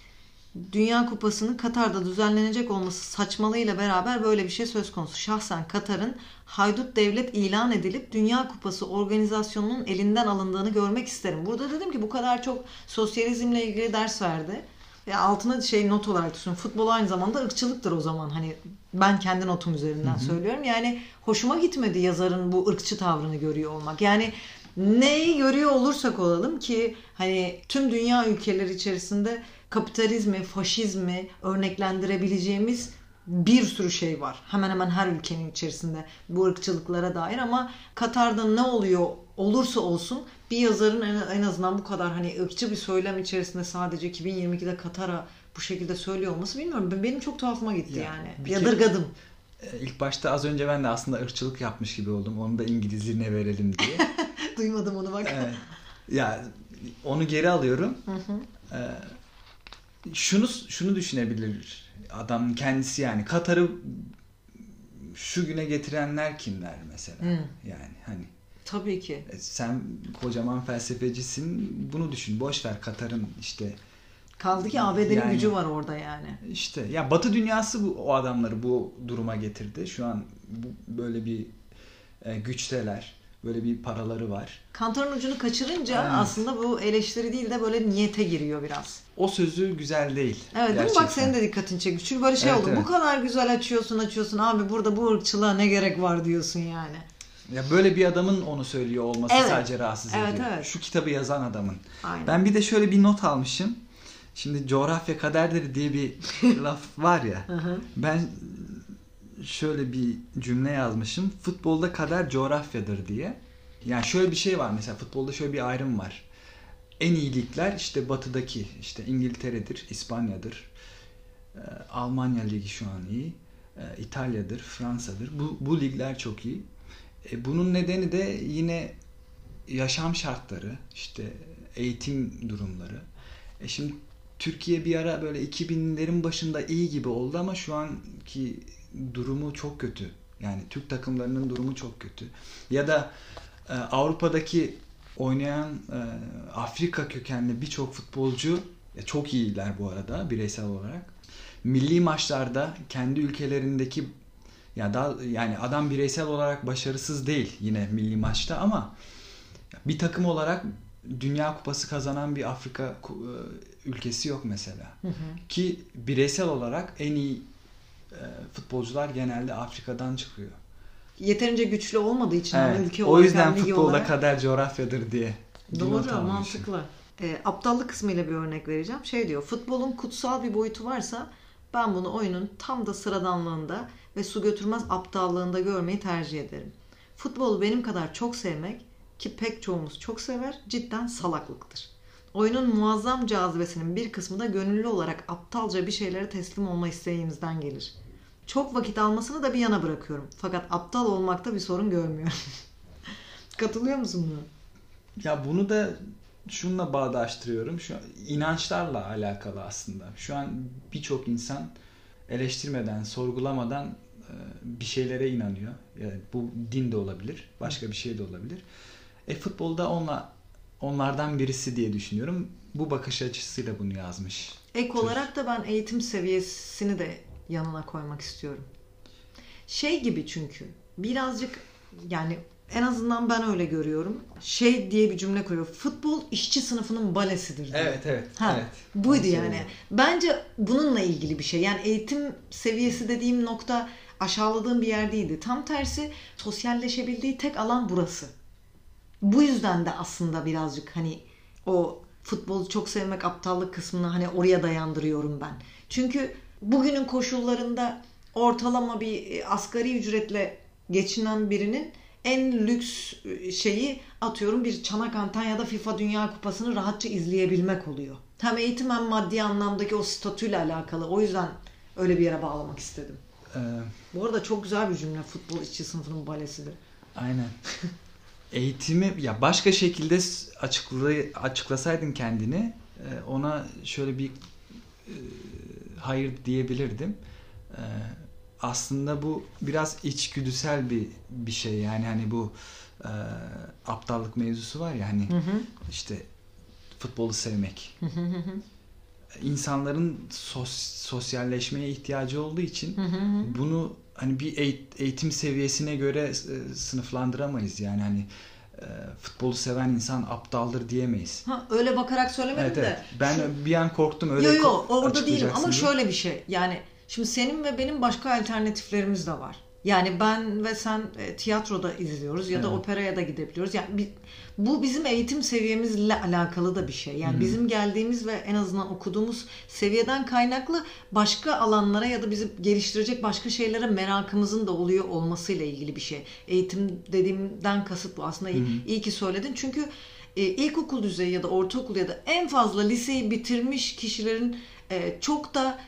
Dünya Kupası'nın Katar'da düzenlenecek olması saçmalığıyla beraber böyle bir şey söz konusu. Şahsen Katar'ın haydut devlet ilan edilip Dünya Kupası organizasyonunun elinden alındığını görmek isterim. Burada dedim ki bu kadar çok sosyalizmle ilgili ders verdi. Ve altına şey not olarak düşünün. Futbol aynı zamanda ırkçılıktır o zaman. Hani ben kendi notum üzerinden hı hı. söylüyorum. Yani hoşuma gitmedi yazarın bu ırkçı tavrını görüyor olmak. Yani neyi görüyor olursak olalım ki hani tüm dünya ülkeleri içerisinde kapitalizmi, faşizmi örneklendirebileceğimiz bir sürü şey var. Hemen hemen her ülkenin içerisinde bu ırkçılıklara dair ama Katar'da ne oluyor olursa olsun bir yazarın en azından bu kadar hani ırkçı bir söylem içerisinde sadece 2022'de Katar'a bu şekilde söylüyor olması bilmiyorum. Benim çok tuhafıma gitti ya, yani. Yadırgadım. Kere, ilk başta az önce ben de aslında ırkçılık yapmış gibi oldum. Onu da İngilizliğine verelim diye. Duymadım onu bak. Evet. Ya onu geri alıyorum. Hı hı. Ee, şunu şunu düşünebilir adam kendisi yani Katar'ı şu güne getirenler kimler mesela? Hı. Yani hani Tabii ki. E, sen kocaman felsefecisin. Bunu düşün. Boş ver Katar'ın işte Kaldı ki ABD'nin yani, gücü var orada yani. İşte ya Batı dünyası bu, o adamları bu duruma getirdi. Şu an bu, böyle bir e, güçteler. Böyle bir paraları var. Kantarın ucunu kaçırınca evet. aslında bu eleştiri değil de böyle niyete giriyor biraz. O sözü güzel değil. Evet gerçekten. değil mi? Bak senin de dikkatini çekmiş. Çünkü böyle şey evet, oldu. Evet. Bu kadar güzel açıyorsun açıyorsun. Abi burada bu ırkçılığa ne gerek var diyorsun yani. Ya böyle bir adamın onu söylüyor olması evet. sadece rahatsız ediyor. Evet, evet. Şu kitabı yazan adamın. Aynen. Ben bir de şöyle bir not almışım. Şimdi coğrafya kaderdir diye bir laf var ya. ben şöyle bir cümle yazmışım. Futbolda kader coğrafyadır diye. Yani şöyle bir şey var mesela futbolda şöyle bir ayrım var. En iyi ligler işte batıdaki işte İngiltere'dir, İspanya'dır. Ee, Almanya ligi şu an iyi. Ee, İtalya'dır, Fransa'dır. Bu, bu ligler çok iyi. E, bunun nedeni de yine yaşam şartları, işte eğitim durumları. E şimdi Türkiye bir ara böyle 2000'lerin başında iyi gibi oldu ama şu anki durumu çok kötü. Yani Türk takımlarının durumu çok kötü. Ya da e, Avrupa'daki oynayan e, Afrika kökenli birçok futbolcu e, çok iyiler bu arada bireysel olarak. Milli maçlarda kendi ülkelerindeki ya daha yani adam bireysel olarak başarısız değil yine milli maçta ama bir takım olarak Dünya Kupası kazanan bir Afrika e, ülkesi yok mesela. Hı hı. Ki bireysel olarak en iyi futbolcular genelde Afrika'dan çıkıyor. Yeterince güçlü olmadığı için evet. ülke O yüzden futbolda olarak... kader coğrafyadır diye. Doğru, mantıklı. E, aptallık kısmıyla bir örnek vereceğim. Şey diyor, futbolun kutsal bir boyutu varsa ben bunu oyunun tam da sıradanlığında ve su götürmez aptallığında görmeyi tercih ederim. Futbolu benim kadar çok sevmek ki pek çoğumuz çok sever cidden salaklıktır. Oyunun muazzam cazibesinin bir kısmı da gönüllü olarak aptalca bir şeylere teslim olma isteğimizden gelir. Çok vakit almasını da bir yana bırakıyorum. Fakat aptal olmakta bir sorun görmüyorum. Katılıyor musun buna? Ya bunu da şununla bağdaştırıyorum. Şu inançlarla alakalı aslında. Şu an birçok insan eleştirmeden, sorgulamadan e, bir şeylere inanıyor. Yani bu din de olabilir, başka bir şey de olabilir. E futbolda onla onlardan birisi diye düşünüyorum. Bu bakış açısıyla bunu yazmış. Ek olarak da ben eğitim seviyesini de yanına koymak istiyorum. Şey gibi çünkü birazcık yani en azından ben öyle görüyorum. Şey diye bir cümle kuruyor. Futbol işçi sınıfının balesidir. Diye. Evet evet. Ha, evet. Buydu yani. Bence bununla ilgili bir şey. Yani eğitim seviyesi dediğim nokta aşağıladığım bir yer değildi. Tam tersi sosyalleşebildiği tek alan burası. Bu yüzden de aslında birazcık hani o futbolu çok sevmek aptallık kısmını hani oraya dayandırıyorum ben. Çünkü bugünün koşullarında ortalama bir asgari ücretle geçinen birinin en lüks e, şeyi atıyorum bir Çanak Antalya'da FIFA Dünya Kupası'nı rahatça izleyebilmek oluyor. Hem eğitim hem maddi anlamdaki o statüyle alakalı. O yüzden öyle bir yere bağlamak istedim. Ee, Bu arada çok güzel bir cümle futbol işçi sınıfının balesidir. Aynen. Eğitimi ya başka şekilde açıklay açıklasaydın kendini e, ona şöyle bir e, hayır diyebilirdim. E, aslında bu biraz içgüdüsel bir bir şey yani hani bu e, aptallık mevzusu var ya hani hı hı. işte futbolu sevmek. insanların sos, sosyalleşmeye ihtiyacı olduğu için Hı hı hı. bunu hani bir eğit- eğitim seviyesine göre e, sınıflandıramayız. Yani hani e, futbolu seven insan aptaldır diyemeyiz. Ha, öyle bakarak söylemedim Evet, de. evet. Ben bir an korktum öyle Yo yo ko- orada değilim ama diye. şöyle bir şey. Yani şimdi senin ve benim başka alternatiflerimiz de var. Yani ben ve sen e, tiyatroda izliyoruz ya da Evet. operaya da gidebiliyoruz. Yani bi- bu bizim eğitim seviyemizle alakalı da bir şey. Yani bizim geldiğimiz ve en azından okuduğumuz seviyeden kaynaklı başka alanlara ya da bizi geliştirecek başka şeylere merakımızın da oluyor olmasıyla ilgili bir şey. Eğitim dediğimden kasıt bu. Aslında iyi, iyi ki söyledin. Çünkü e, ilkokul düzeyi ya da ortaokul ya da en fazla liseyi bitirmiş kişilerin e, çok da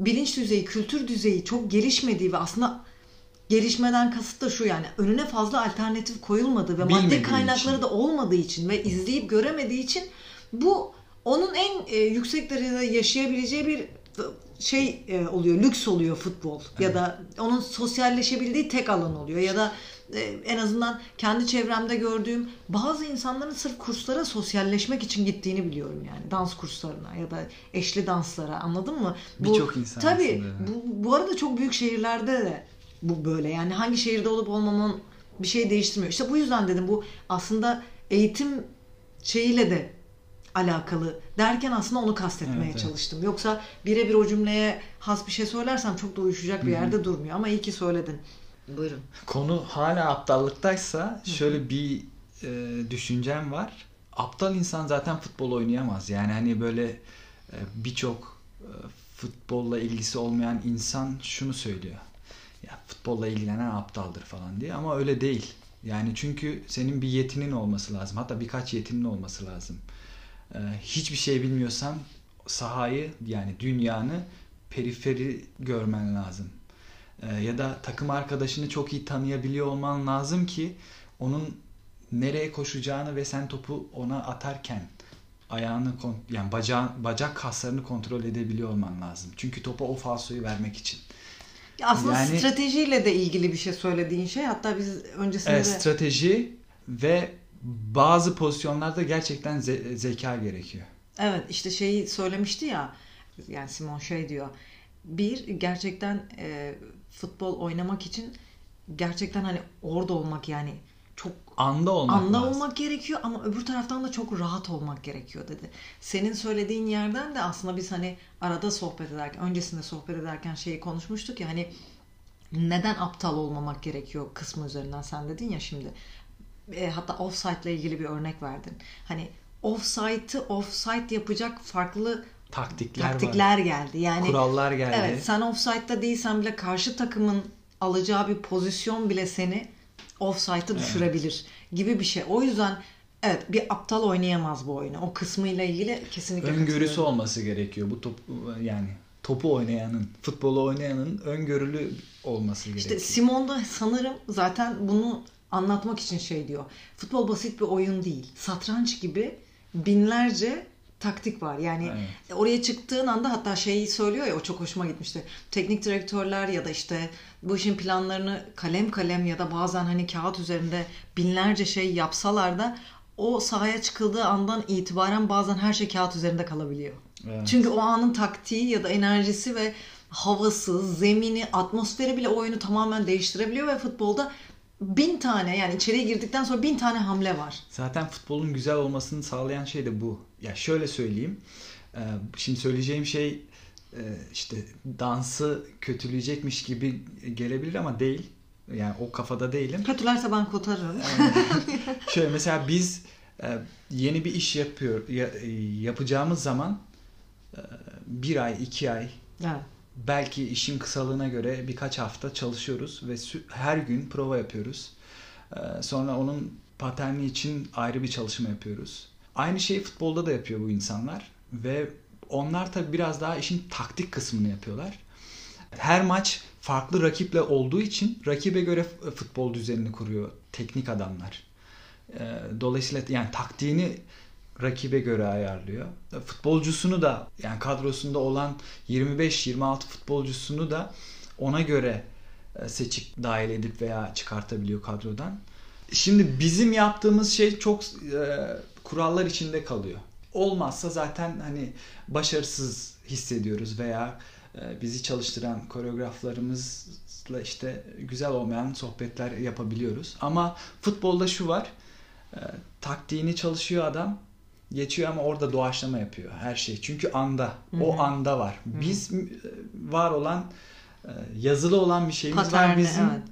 bilinç düzeyi, kültür düzeyi çok gelişmediği ve aslında gelişmeden kasıt da şu yani önüne fazla alternatif koyulmadığı ve maddi kaynakları için. da olmadığı için ve izleyip göremediği için bu onun en e, yüksek derecede yaşayabileceği bir e, şey e, oluyor, lüks oluyor futbol ya da onun sosyalleşebildiği tek alan oluyor ya da e, en azından kendi çevremde gördüğüm bazı insanların sırf kurslara sosyalleşmek için gittiğini biliyorum yani dans kurslarına ya da eşli danslara anladın mı? Birçok insan Tabii aslında. bu, bu arada çok büyük şehirlerde de bu böyle yani hangi şehirde olup olmaman bir şey değiştirmiyor. İşte bu yüzden dedim bu aslında eğitim şeyiyle de alakalı derken aslında onu kastetmeye Evet, evet. çalıştım. Yoksa birebir o cümleye has bir şey söylersem çok da uyuşacak bir yerde durmuyor ama iyi ki söyledin. Buyurun. Konu hala aptallıktaysa şöyle bir e, düşüncem var. Aptal insan zaten futbol oynayamaz. Yani hani böyle e, birçok e, futbolla ilgisi olmayan insan şunu söylüyor. Ya futbolla ilgilenen aptaldır falan diye ama öyle değil. Yani çünkü senin bir yetinin olması lazım. Hatta birkaç yetinin olması lazım. E, hiçbir şey bilmiyorsan sahayı yani dünyanı periferi görmen lazım. Ee, ya da takım arkadaşını çok iyi tanıyabiliyor olman lazım ki onun nereye koşacağını ve sen topu ona atarken ayağını yani bacağın bacak kaslarını kontrol edebiliyor olman lazım. Çünkü topa o falsoyu vermek için. Aslında Yani- stratejiyle de ilgili bir şey söylediğin şey. Hatta biz öncesinde Evet, de strateji ve bazı pozisyonlarda gerçekten ze- zeka gerekiyor. Evet işte şeyi söylemişti ya yani Simon şey diyor bir gerçekten e, futbol oynamak için gerçekten hani orada olmak yani Anda olmak anda lazım. olmak gerekiyor ama öbür taraftan da çok rahat olmak gerekiyor dedi. Senin söylediğin yerden de aslında biz hani arada sohbet ederken öncesinde sohbet ederken şeyi konuşmuştuk ya hani neden aptal olmamak gerekiyor kısmı üzerinden sen dedin ya şimdi. E, hatta offside ile ilgili bir örnek verdin. Hani offside'ı offside yapacak farklı Taktikler, var. taktikler geldi. Yani Kurallar geldi. Evet, sen offside'da değilsen bile karşı takımın alacağı bir pozisyon bile seni offside'a düşürebilir gibi bir şey. O yüzden evet bir aptal oynayamaz bu oyunu. O kısmıyla ilgili kesinlikle öngörüsü olması gerekiyor bu top yani topu oynayanın, futbolu oynayanın öngörülü olması İşte gerekiyor. Simon da sanırım zaten bunu anlatmak için şey diyor. Futbol basit bir oyun değil. Satranç gibi binlerce taktik var. Yani Evet. oraya çıktığın anda hatta şeyi söylüyor ya o çok hoşuma gitmişti. Teknik direktörler ya da işte bu işin planlarını kalem kalem ya da bazen hani kağıt üzerinde binlerce şey yapsalar da o sahaya çıkıldığı andan itibaren bazen her şey kağıt üzerinde kalabiliyor. Evet. Çünkü o anın taktiği ya da enerjisi ve havası, zemini, atmosferi bile oyunu tamamen değiştirebiliyor ve futbolda bin tane yani içeriye girdikten sonra bin tane hamle var. Zaten futbolun güzel olmasını sağlayan şey de bu. Ya şöyle söyleyeyim. Ee, Şimdi söyleyeceğim şey e, işte dansı kötüleyecekmiş gibi gelebilir ama değil. Yani o kafada değilim. Kötülerse ben kotarırım. Şöyle mesela biz e, yeni bir iş yapıyor ya- e, yapacağımız zaman e, bir ay, iki ay evet. belki işin kısalığına göre birkaç hafta çalışıyoruz ve her gün prova yapıyoruz. Sonra onun paterni için ayrı bir çalışma yapıyoruz. Aynı şeyi futbolda da yapıyor bu insanlar ve onlar tabii biraz daha işin taktik kısmını yapıyorlar. Her maç farklı rakiple olduğu için rakibe göre futbol düzenini kuruyor teknik adamlar. Ee, Dolayısıyla yani taktiğini rakibe göre ayarlıyor. E, Futbolcusunu da yani kadrosunda olan 25-26 futbolcusunu da ona göre e, seçip dahil edip veya çıkartabiliyor kadrodan. Şimdi bizim yaptığımız şey çok e, kurallar içinde kalıyor. olmazsa zaten hani başarısız hissediyoruz veya e, bizi çalıştıran koreograflarımızla işte güzel olmayan sohbetler yapabiliyoruz. Ama futbolda şu var. E, taktiğini çalışıyor adam. Geçiyor ama orada doğaçlama yapıyor her şey. Çünkü anda. Hı-hı. O anda var. Hı-hı. Biz e, var olan yazılı olan bir şeyimiz Paterne, var bizim. Evet.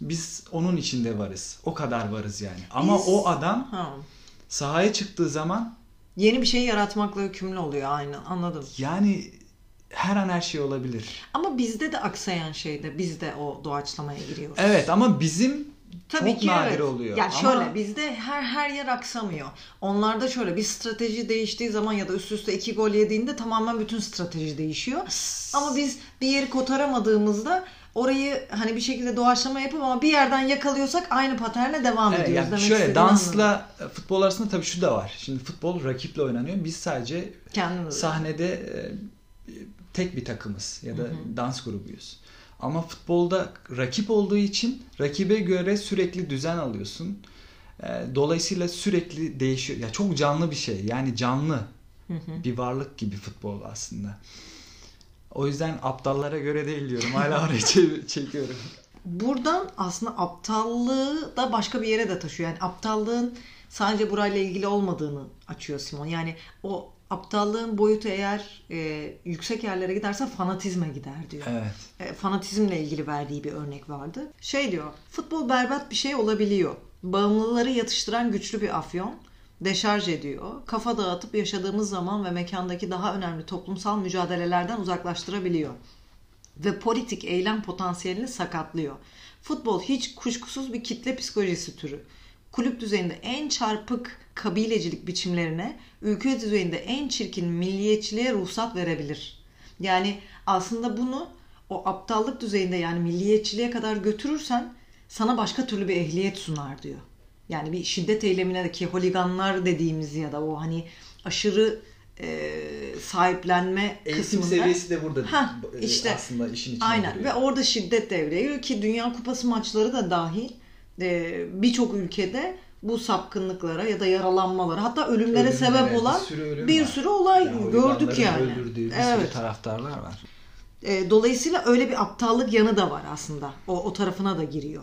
Biz onun içinde varız. O kadar varız yani. Ama Biz... o adam ha. Sahaya çıktığı zaman yeni bir şey yaratmakla yükümlü oluyor aynı. Anladım. Yani her an her şey olabilir. Ama bizde de aksayan şey de biz de o doğaçlamaya giriyoruz. Evet ama bizim Tabii çok ki nadir evet. oluyor. Ya ama... şöyle bizde her her yer aksamıyor. Onlarda şöyle bir strateji değiştiği zaman ya da üst üste iki gol yediğinde tamamen bütün strateji değişiyor. Ama biz bir yeri kotaramadığımızda orayı hani bir şekilde doğaçlama yapıp ama bir yerden yakalıyorsak aynı paterne devam evet, ediyoruz. Yani şöyle dansla anladım. futbol arasında tabii şu da var. Şimdi futbol rakiple oynanıyor. Biz sadece Kendimiz sahnede e, tek bir takımız ya da Hı-hı. dans grubuyuz. Ama futbolda rakip olduğu için rakibe göre sürekli düzen alıyorsun. E, dolayısıyla sürekli değişiyor. Ya çok canlı bir şey. Yani canlı Hı-hı. bir varlık gibi futbol aslında. O yüzden aptallara göre değil diyorum. Hala oraya çekiyorum. Buradan aslında aptallığı da başka bir yere de taşıyor. Yani aptallığın sadece burayla ilgili olmadığını açıyor Simon. Yani o aptallığın boyutu eğer e, yüksek yerlere giderse fanatizme gider diyor. Evet. E, fanatizmle ilgili verdiği bir örnek vardı. Şey diyor, futbol berbat bir şey olabiliyor. Bağımlıları yatıştıran güçlü bir afyon deşarj ediyor. Kafa dağıtıp yaşadığımız zaman ve mekandaki daha önemli toplumsal mücadelelerden uzaklaştırabiliyor. Ve politik eylem potansiyelini sakatlıyor. Futbol hiç kuşkusuz bir kitle psikolojisi türü. Kulüp düzeyinde en çarpık kabilecilik biçimlerine, ülke düzeyinde en çirkin milliyetçiliğe ruhsat verebilir. Yani aslında bunu o aptallık düzeyinde yani milliyetçiliğe kadar götürürsen sana başka türlü bir ehliyet sunar diyor. Yani bir şiddet eylemine ki holiganlar dediğimiz ya da o hani aşırı e, sahiplenme Eğitim kısmında. seviyesi de burada ha, e, işte, aslında işin içine Aynen giriyor. ve orada şiddet devreye giriyor ki Dünya Kupası maçları da dahil e, birçok ülkede bu sapkınlıklara ya da yaralanmalara hatta ölümlere, ölümlere sebep olan bir sürü, bir sürü olay yani gördük yani. Öldürdüğü bir evet. sürü taraftarlar var. E, dolayısıyla öyle bir aptallık yanı da var aslında. O, o tarafına da giriyor.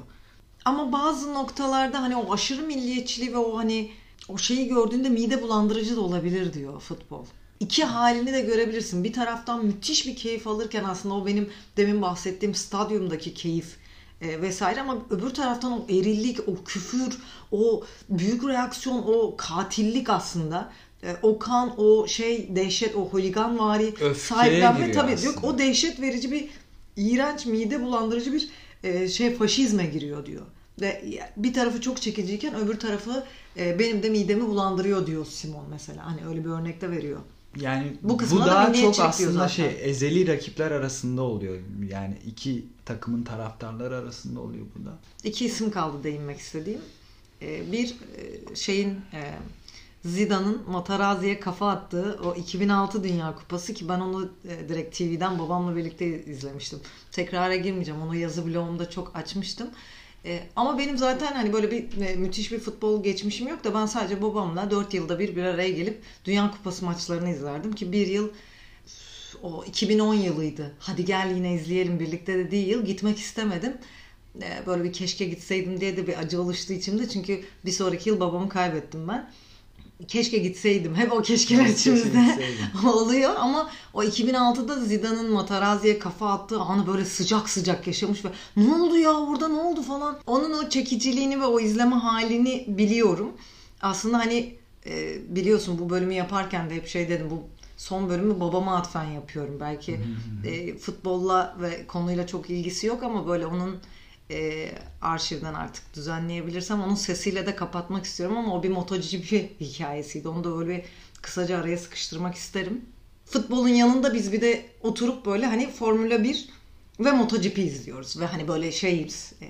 Ama bazı noktalarda hani o aşırı milliyetçiliği ve o hani o şeyi gördüğünde mide bulandırıcı da olabilir diyor futbol. İki halini de görebilirsin. Bir taraftan müthiş bir keyif alırken aslında o benim demin bahsettiğim stadyumdaki keyif e, vesaire ama öbür taraftan o erillik, o küfür, o büyük reaksiyon, o katillik aslında e, o kan, o şey dehşet, o holigan vari sahiplenme tabii yok o dehşet verici bir iğrenç mide bulandırıcı bir e, şey faşizme giriyor diyor. Ve bir tarafı çok çekiciyken öbür tarafı e, benim de midemi bulandırıyor diyor Simon mesela. Hani öyle bir örnekte veriyor. Yani bu, bu daha çok aslında zaten. şey ezeli rakipler arasında oluyor. Yani iki takımın taraftarları arasında oluyor burada. İki isim kaldı değinmek istediğim. E, bir e, şeyin Zidane'ın Materazzi'ye kafa attığı o 2006 Dünya Kupası ki ben onu direkt TV'den babamla birlikte izlemiştim. Tekrara girmeyeceğim. Onu yazı blogumda çok açmıştım. E, ama benim zaten hani böyle bir e, müthiş bir futbol geçmişim yok da ben sadece babamla 4 yılda bir bir araya gelip Dünya Kupası maçlarını izlerdim ki bir yıl o 2010 yılıydı. Hadi gel yine izleyelim birlikte dediği yıl gitmek istemedim. E, böyle bir keşke gitseydim diye de bir acı oluştu içimde. Çünkü bir sonraki yıl babamı kaybettim ben keşke gitseydim. Hep o keşkeler içimizde oluyor ama o 2006'da Zidane'ın Materazzi'ye kafa attığı anı böyle sıcak sıcak yaşamış ve ne oldu ya orada ne oldu falan. Onun o çekiciliğini ve o izleme halini biliyorum. Aslında hani e, biliyorsun bu bölümü yaparken de hep şey dedim bu son bölümü babama atfen yapıyorum. Belki e, futbolla ve konuyla çok ilgisi yok ama böyle onun e, arşivden artık düzenleyebilirsem onun sesiyle de kapatmak istiyorum ama o bir MotoGP hikayesiydi. Onu da böyle bir kısaca araya sıkıştırmak isterim. Futbolun yanında biz bir de oturup böyle hani Formula 1 ve MotoGP izliyoruz ve hani böyle şeyiz. E,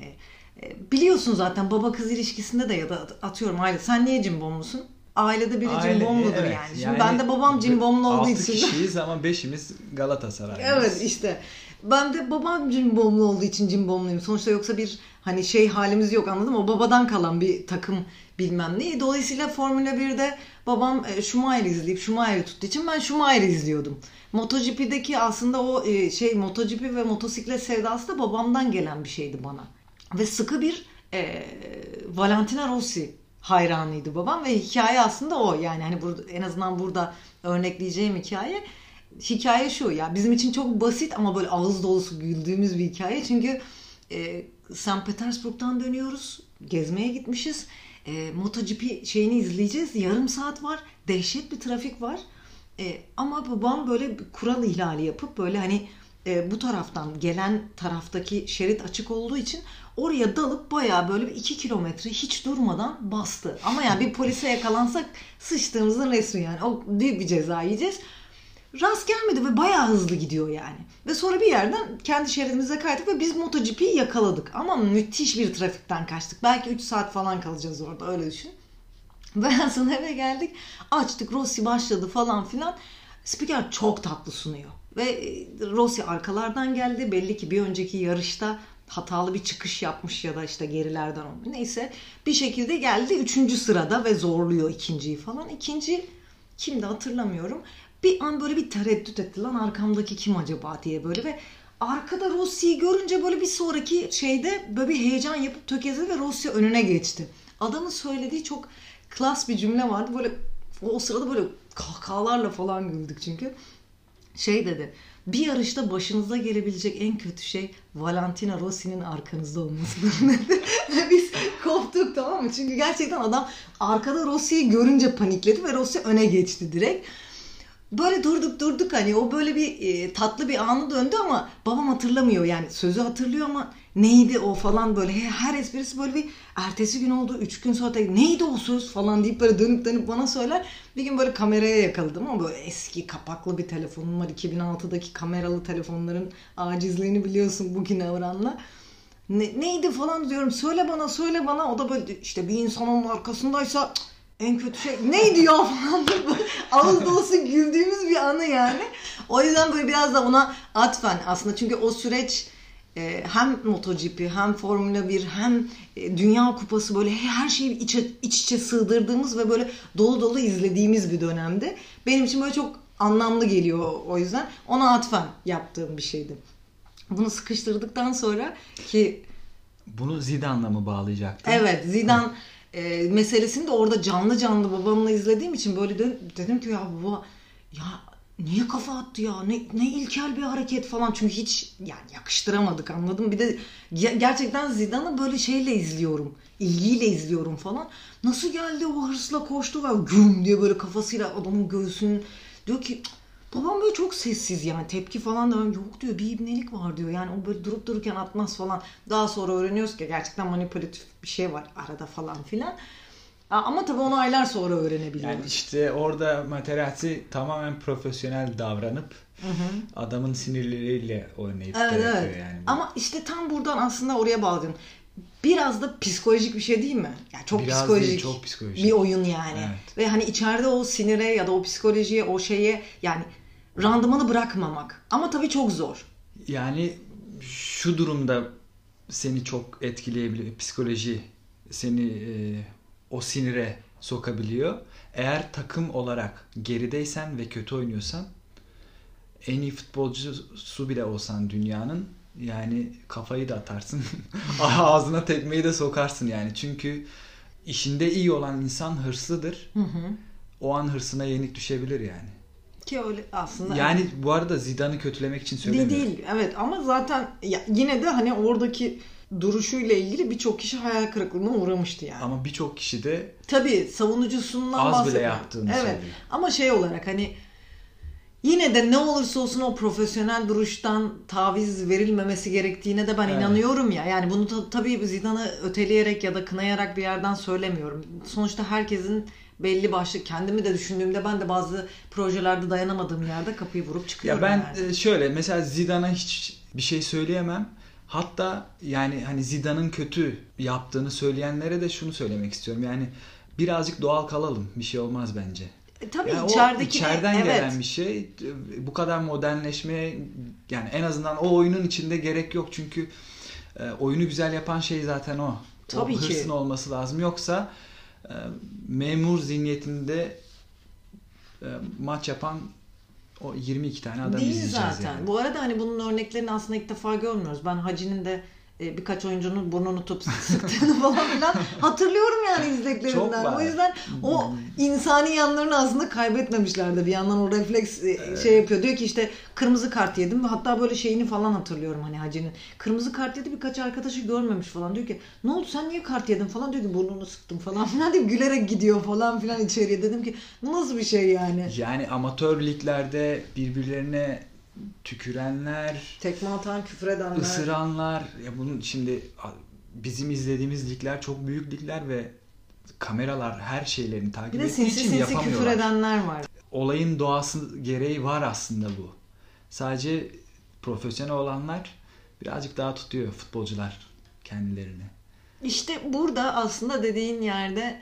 e, biliyorsun zaten baba kız ilişkisinde de ya da atıyorum aile sen niye cimbomlusun? Ailede biri Aile, cimbomludur evet. yani. Şimdi yani ben de babam cimbomlu olduğu için. 6 kişiyiz ama 5'imiz Galatasaraylıyız. evet işte. Ben de babam cimbomlu olduğu için cimbomluyum. Sonuçta yoksa bir hani şey halimiz yok anladım mı? O babadan kalan bir takım bilmem ne. Dolayısıyla Formula 1'de babam e, Schumacher'i izleyip Schumacher'i tuttuğu için ben Schumacher'i izliyordum. MotoGP'deki aslında o e, şey MotoGP ve motosiklet sevdası da babamdan gelen bir şeydi bana. Ve sıkı bir e, Valentina Rossi hayranıydı babam ve hikaye aslında o yani hani burada en azından burada örnekleyeceğim hikaye hikaye şu ya bizim için çok basit ama böyle ağız dolusu güldüğümüz bir hikaye çünkü e, St. Petersburg'dan dönüyoruz gezmeye gitmişiz e, MotoGP şeyini izleyeceğiz yarım saat var dehşet bir trafik var e, ama babam böyle kural ihlali yapıp böyle hani e, bu taraftan gelen taraftaki şerit açık olduğu için oraya dalıp bayağı böyle bir iki kilometre hiç durmadan bastı. Ama yani bir polise yakalansak sıçtığımızın resmi yani. O büyük bir ceza yiyeceğiz. Rast gelmedi ve bayağı hızlı gidiyor yani. Ve sonra bir yerden kendi şeridimize kaydık ve biz MotoGP'yi yakaladık. Ama müthiş bir trafikten kaçtık. Belki 3 saat falan kalacağız orada öyle düşün. Ve sonra eve geldik. Açtık Rossi başladı falan filan. Spiker çok tatlı sunuyor. Ve e, Rossi arkalardan geldi. Belli ki bir önceki yarışta hatalı bir çıkış yapmış ya da işte gerilerden olmuş. Neyse bir şekilde geldi üçüncü sırada ve zorluyor ikinciyi falan. İkinci kimdi hatırlamıyorum. Bir an böyle bir tereddüt etti lan arkamdaki kim acaba diye böyle ve arkada Rossi'yi görünce böyle bir sonraki şeyde böyle bir heyecan yapıp tökezledi ve Rossi önüne geçti. Adamın söylediği çok klas bir cümle vardı. Böyle o sırada böyle kahkahalarla falan güldük çünkü. Şey dedi bir yarışta başınıza gelebilecek en kötü şey Valentina Rossi'nin arkanızda olmasıdır. Biz koptuk tamam mı? Çünkü gerçekten adam arkada Rossi'yi görünce panikledi ve Rossi öne geçti direkt. Böyle durduk durduk hani. O böyle bir e, tatlı bir anı döndü ama babam hatırlamıyor. Yani sözü hatırlıyor ama neydi o falan böyle. Her esprisi böyle bir ertesi gün oldu üç gün sonra neydi o söz falan deyip böyle dönüp dönüp bana söyler. Bir gün böyle kameraya yakaladım ama böyle eski kapaklı bir telefonum var. 2006'daki kameralı telefonların acizliğini biliyorsun bugüne oranla. Ne, neydi falan diyorum. Söyle bana söyle bana. O da böyle işte bir insan onun arkasındaysa en kötü şey neydi ya falan ağız dolusu güldüğümüz bir anı yani. O yüzden böyle biraz da ona atfen aslında çünkü o süreç e, hem MotoGP hem Formula 1 hem e, Dünya Kupası böyle her şeyi iç, iç içe sığdırdığımız ve böyle dolu dolu izlediğimiz bir dönemde. Benim için böyle çok anlamlı geliyor o yüzden. Ona atfen yaptığım bir şeydi. Bunu sıkıştırdıktan sonra ki bunu Zidane'la mı bağlayacaktın? Evet Zidane e, meselesini de orada canlı canlı babamla izlediğim için böyle de, dedim ki ya baba ya niye kafa attı ya? Ne, ne ilkel bir hareket falan. Çünkü hiç yani yakıştıramadık anladım. Bir de gerçekten Zidane'ı böyle şeyle izliyorum ilgiyle izliyorum falan. Nasıl geldi o hırsla koştu ve güm diye böyle kafasıyla adamın göğsünün diyor ki babam böyle çok sessiz yani tepki falan da yok diyor bir ibnelik var diyor yani o böyle durup dururken atmaz falan daha sonra öğreniyoruz ki gerçekten manipülatif bir şey var arada falan filan ama tabii onu aylar sonra öğrenebiliyoruz. Yani işte orada Materazzi tamamen profesyonel davranıp hı hı. adamın sinirleriyle oynayıp evet, evet. yani. Ama işte tam buradan aslında oraya bağlıyorum. Biraz da psikolojik bir şey değil mi? Yani çok Biraz psikolojik, değil, çok psikolojik bir oyun yani. Evet. Ve hani içeride o sinire ya da o psikolojiye, o şeye yani randımanı bırakmamak. Ama tabii çok zor. Yani şu durumda seni çok etkileyebilir psikoloji seni e, o sinire sokabiliyor. Eğer takım olarak gerideysen ve kötü oynuyorsan en iyi futbolcusu bile olsan dünyanın yani kafayı da atarsın. Ağzına tekmeyi de sokarsın yani. Çünkü işinde iyi olan insan hırslıdır. Hı hı. O an hırsına yenik düşebilir yani. Ki öyle aslında. Yani evet. bu arada Zidane'ı kötülemek için söylemiyorum. Değil değil evet ama zaten ya, yine de hani oradaki duruşuyla ilgili birçok kişi hayal kırıklığına uğramıştı yani. Ama birçok kişi de tabii savunucusundan az bile yaptığını evet. söylüyor. Ama şey olarak hani yine de ne olursa olsun o profesyonel duruştan taviz verilmemesi gerektiğine de ben evet. inanıyorum ya. Yani bunu da, tabii Zidane'ı öteleyerek ya da kınayarak bir yerden söylemiyorum. Sonuçta herkesin belli başlı kendimi de düşündüğümde ben de bazı projelerde dayanamadığım yerde kapıyı vurup çıkıyorum. Ya ben yani. E, şöyle mesela Zidane'a hiç bir şey söyleyemem. Hatta yani hani Zidane'ın kötü yaptığını söyleyenlere de şunu söylemek istiyorum. Yani birazcık doğal kalalım. Bir şey olmaz bence. E, tabii yani içerideki içeriden evet. gelen bir şey. Bu kadar modernleşmeye yani en azından o oyunun içinde gerek yok. Çünkü e, oyunu güzel yapan şey zaten o. Tabii o hırsın ki. olması lazım. Yoksa e, memur zihniyetinde e, maç yapan o 22 tane adam Değil izleyeceğiz zaten. yani. Bu arada hani bunun örneklerini aslında ilk defa görmüyoruz. Ben Hacı'nın de e, birkaç oyuncunun burnunu tutup sıktığını falan filan hatırlıyorum yani var. O yüzden o insani yanlarını aslında kaybetmemişlerdi. Bir yandan o refleks e, şey yapıyor. Diyor ki işte kırmızı kart yedim ve hatta böyle şeyini falan hatırlıyorum hani Hacı'nın. Kırmızı kart yedi birkaç arkadaşı görmemiş falan. Diyor ki ne oldu sen niye kart yedin falan diyor ki burnunu sıktım falan filan diye gülerek gidiyor falan filan içeriye. Dedim ki bu nasıl bir şey yani? Yani amatör liglerde birbirlerine tükürenler, Tekme atan, küfür edenler. ısıranlar ya bunun şimdi bizim izlediğimiz ligler çok büyük ligler ve kameralar her şeylerini takip Bir ettiği sinsi için sinsi küfür yapamıyorlar. edenler var. Olayın doğası gereği var aslında bu. Sadece profesyonel olanlar birazcık daha tutuyor futbolcular kendilerini. İşte burada aslında dediğin yerde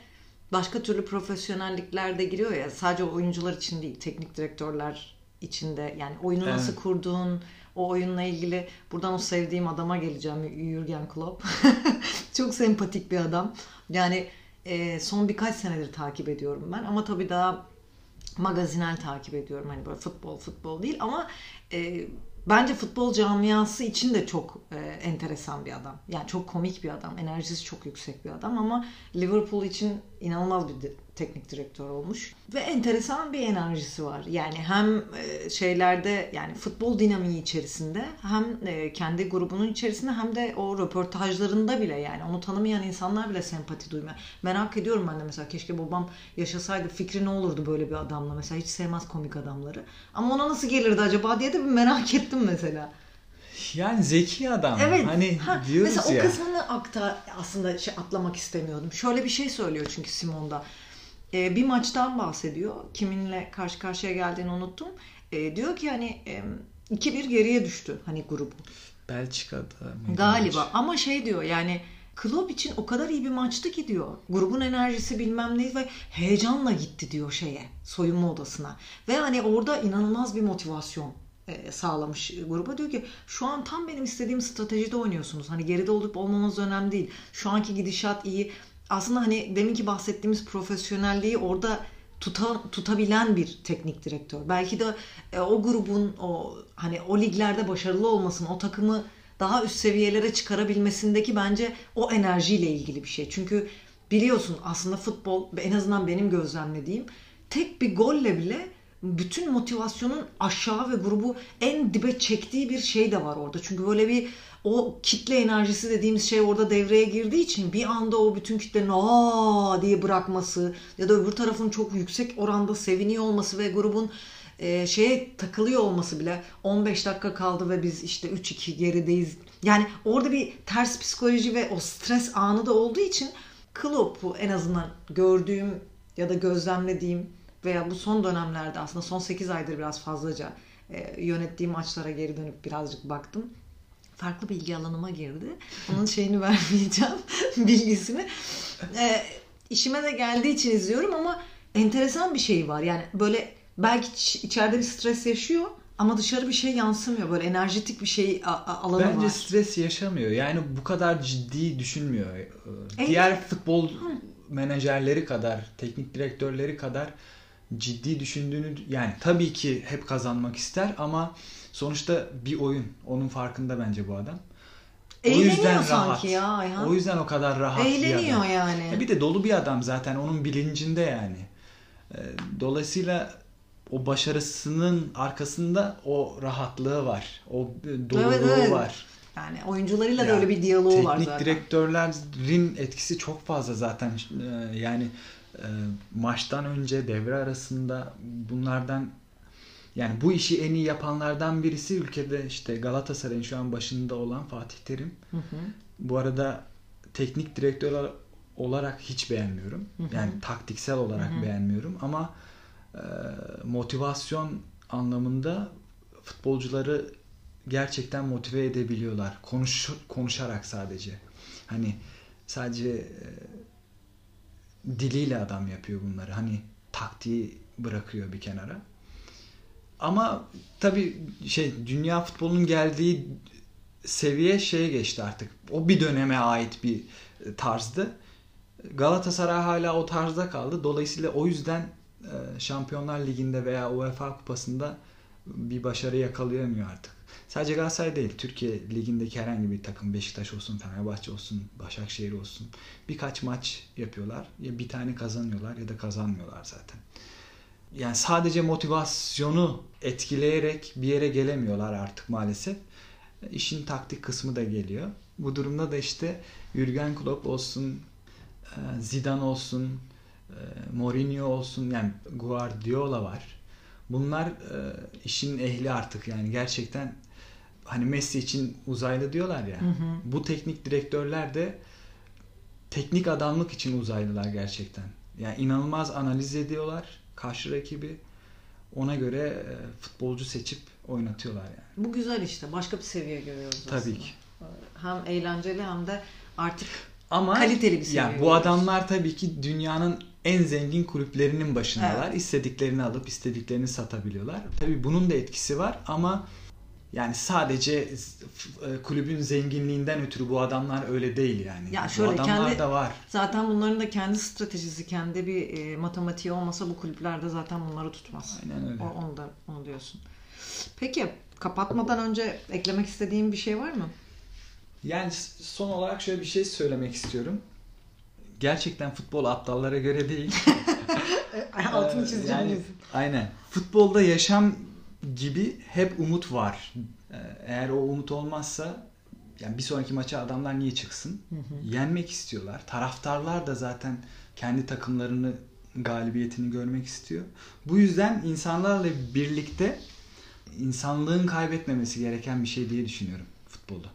başka türlü profesyonellikler de giriyor ya. Sadece oyuncular için değil, teknik direktörler için de. Yani oyunu nasıl Evet. kurduğun, o oyunla ilgili buradan o sevdiğim adama geleceğim. Jürgen Klopp. Çok sempatik bir adam. Yani e, son birkaç senedir takip ediyorum ben. Ama tabii daha magazinel takip ediyorum. Hani böyle futbol futbol değil ama e, bence futbol camiası için de çok e, enteresan bir adam. Yani çok komik bir adam. Enerjisi çok yüksek bir adam ama Liverpool için inanılmaz bir teknik direktör olmuş. Ve enteresan bir enerjisi var. Yani hem e, şeylerde yani futbol dinamiği içerisinde hem e, kendi grubunun içerisinde hem de o röportajlarında bile yani onu tanımayan insanlar bile sempati duymuyor. Merak ediyorum ben de mesela keşke babam yaşasaydı fikri ne olurdu böyle bir adamla mesela hiç sevmez komik adamları. Ama ona nasıl gelirdi acaba diye de bir merak ettim mesela. Yani zeki adam. Evet. Hani ha, diyoruz mesela ya. o kısmını akta aslında şey atlamak istemiyordum. Şöyle bir şey söylüyor çünkü Simon'da. Ee, bir maçtan bahsediyor. Kiminle karşı karşıya geldiğini unuttum. Ee, diyor ki hani e, 2-1 geriye düştü hani grubu. Belçika'da Galiba maç? ama şey diyor yani Klopp için o kadar iyi bir maçtı ki diyor. Grubun enerjisi bilmem ne ve heyecanla gitti diyor şeye soyunma odasına. Ve hani orada inanılmaz bir motivasyon e, sağlamış gruba. Diyor ki şu an tam benim istediğim stratejide oynuyorsunuz. Hani geride olup olmamanız önemli değil. Şu anki gidişat iyi. Aslında hani deminki bahsettiğimiz profesyonelliği orada tuta, tutabilen bir teknik direktör. Belki de e, o grubun o hani o liglerde başarılı olmasını, o takımı daha üst seviyelere çıkarabilmesindeki bence o enerjiyle ilgili bir şey. Çünkü biliyorsun aslında futbol en azından benim gözlemlediğim tek bir golle bile bütün motivasyonun aşağı ve grubu en dibe çektiği bir şey de var orada. Çünkü böyle bir o kitle enerjisi dediğimiz şey orada devreye girdiği için bir anda o bütün kitlenin aa diye bırakması ya da öbür tarafın çok yüksek oranda seviniyor olması ve grubun e, şeye takılıyor olması bile 15 dakika kaldı ve biz işte 3-2 gerideyiz. Yani orada bir ters psikoloji ve o stres anı da olduğu için Klopp'u en azından gördüğüm ya da gözlemlediğim veya bu son dönemlerde aslında son 8 aydır biraz fazlaca e, yönettiğim maçlara geri dönüp birazcık baktım. Farklı bilgi alanıma girdi. Onun şeyini vermeyeceğim, bilgisini. E, işime de geldiği için izliyorum ama enteresan bir şey var. Yani böyle belki iç- içeride bir stres yaşıyor ama dışarı bir şey yansımıyor. Böyle enerjetik bir şey alanı Bence var. stres yaşamıyor. Yani bu kadar ciddi düşünmüyor. Ee, Evet. Diğer futbol menajerleri kadar, teknik direktörleri kadar ciddi düşündüğünü yani tabii ki hep kazanmak ister ama sonuçta bir oyun. Onun farkında bence bu adam. O Eğleniyor yüzden sanki rahat. ya Ayhan. O yüzden o kadar rahat bir Eğleniyor adam. yani. E bir de dolu bir adam zaten onun bilincinde yani. Ee, Dolayısıyla o başarısının arkasında o rahatlığı var. O doluluğu Evet, evet. var. Yani oyuncularıyla da Ya, öyle bir diyaloğu var Teknik zaten. direktörlerin etkisi çok fazla zaten. Ee, Yani e, maçtan önce devre arasında bunlardan yani bu işi en iyi yapanlardan birisi ülkede işte Galatasaray'ın şu an başında olan Fatih Terim. Hı hı. Bu arada teknik direktör olarak hiç beğenmiyorum. Hı hı. Yani taktiksel olarak Hı hı. beğenmiyorum ama e, motivasyon anlamında futbolcuları gerçekten motive edebiliyorlar. Konuş konuşarak sadece. Hani sadece e, diliyle adam yapıyor bunları. Hani taktiği bırakıyor bir kenara. Ama tabii şey dünya futbolunun geldiği seviye şeye geçti artık. O bir döneme ait bir e, tarzdı. Galatasaray hala o tarzda kaldı. Dolayısıyla o yüzden e, Şampiyonlar Ligi'nde veya UEFA Kupası'nda bir başarı yakalayamıyor artık. Sadece Galatasaray değil, Türkiye Ligi'ndeki herhangi bir takım, Beşiktaş olsun, Fenerbahçe olsun, Başakşehir olsun birkaç maç yapıyorlar. Ya bir tane kazanıyorlar ya da kazanmıyorlar zaten. Yani sadece motivasyonu etkileyerek bir yere gelemiyorlar artık maalesef. İşin taktik kısmı da geliyor. Bu durumda da işte Jurgen Klopp olsun, e, Zidane olsun, e, Mourinho olsun yani Guardiola var. Bunlar e, işin ehli artık yani gerçekten hani Messi için uzaylı diyorlar ya. Hı hı. Bu teknik direktörler de teknik adamlık için uzaylılar gerçekten. Yani inanılmaz analiz ediyorlar karşı rakibi. Ona göre futbolcu seçip oynatıyorlar yani. Bu güzel işte. Başka bir seviye görüyoruz Tabii aslında. ki. Hem eğlenceli hem de artık ama kaliteli bir seviye. Yani bu adamlar tabii ki dünyanın en zengin kulüplerinin başındalar. Evet. İstediklerini alıp istediklerini satabiliyorlar. Tabii bunun da etkisi var ama yani sadece e, kulübün zenginliğinden ötürü bu adamlar öyle değil yani. Ya şöyle, bu adamlar kendi, da var. Zaten bunların da kendi stratejisi, kendi bir e, matematiği olmasa bu kulüplerde zaten bunları tutmaz. Aynen öyle. O, onu da onu diyorsun. Peki kapatmadan önce eklemek istediğin bir şey var mı? Yani son olarak şöyle bir şey söylemek istiyorum. Gerçekten futbol aptallara göre değil. Altını ee, çizeceğim. Yani, aynen. Futbolda yaşam gibi hep umut var. Ee, eğer o umut olmazsa yani bir sonraki maça adamlar niye çıksın? Hı hı. Yenmek istiyorlar. Taraftarlar da zaten kendi takımlarını galibiyetini görmek istiyor. Bu yüzden insanlarla birlikte insanlığın kaybetmemesi gereken bir şey diye düşünüyorum futbolda.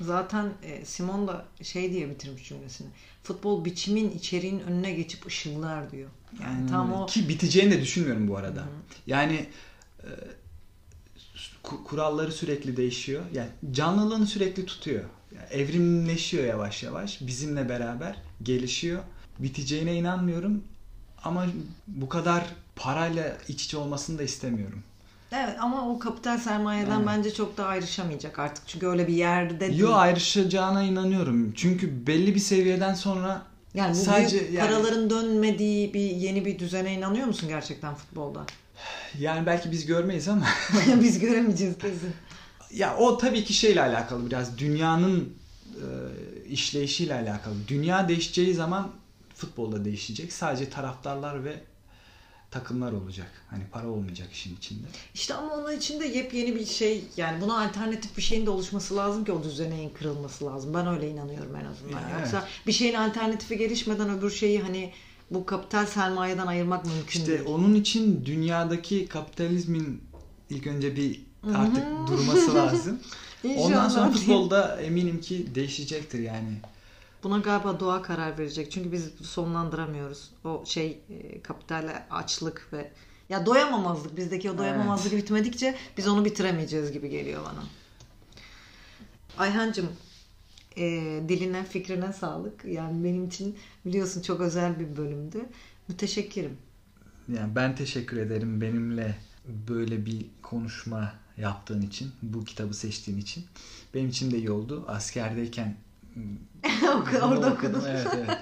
Zaten e, Simon da şey diye bitirmiş cümlesini. Futbol biçimin içeriğin önüne geçip ışıllar diyor. Yani hmm. tam o ki biteceğini de düşünmüyorum bu arada. Hı-hı. Yani e, kuralları sürekli değişiyor. Yani canlılığını sürekli tutuyor. Yani evrimleşiyor yavaş yavaş bizimle beraber gelişiyor. Biteceğine inanmıyorum ama bu kadar parayla iç içe olmasını da istemiyorum. Evet ama o kapital sermayeden evet. bence çok da ayrışamayacak artık. Çünkü öyle bir yerde değil. Yo ayrışacağına inanıyorum. Çünkü belli bir seviyeden sonra yani bu sadece büyük yani... paraların dönmediği bir yeni bir düzene inanıyor musun gerçekten futbolda? Yani belki biz görmeyiz ama. biz göremeyeceğiz kesin. Ya o tabii ki şeyle alakalı biraz dünyanın e, işleyişiyle alakalı. Dünya değişeceği zaman futbolda değişecek. Sadece taraftarlar ve takımlar olacak. Hani para olmayacak işin içinde. İşte ama onun içinde yepyeni bir şey yani buna alternatif bir şeyin de oluşması lazım ki o düzeneğin kırılması lazım. Ben öyle inanıyorum en azından. Yani Yoksa evet. bir şeyin alternatifi gelişmeden öbür şeyi hani bu kapital sermayeden ayırmak mümkün işte değil. İşte onun için dünyadaki kapitalizmin ilk önce bir artık durması lazım. Ondan sonra futbolda eminim ki değişecektir yani. Buna galiba doğa karar verecek. Çünkü biz sonlandıramıyoruz. O şey e, kapitale açlık ve ya doyamamazlık bizdeki o doyamamazlık evet. bitmedikçe biz onu bitiremeyeceğiz gibi geliyor bana. Ayhancığım e, diline fikrine sağlık. Yani benim için biliyorsun çok özel bir bölümdü. Müteşekkirim. Yani ben teşekkür ederim benimle böyle bir konuşma yaptığın için, bu kitabı seçtiğin için. Benim için de iyi oldu. Askerdeyken Orada okudum. Evet evet.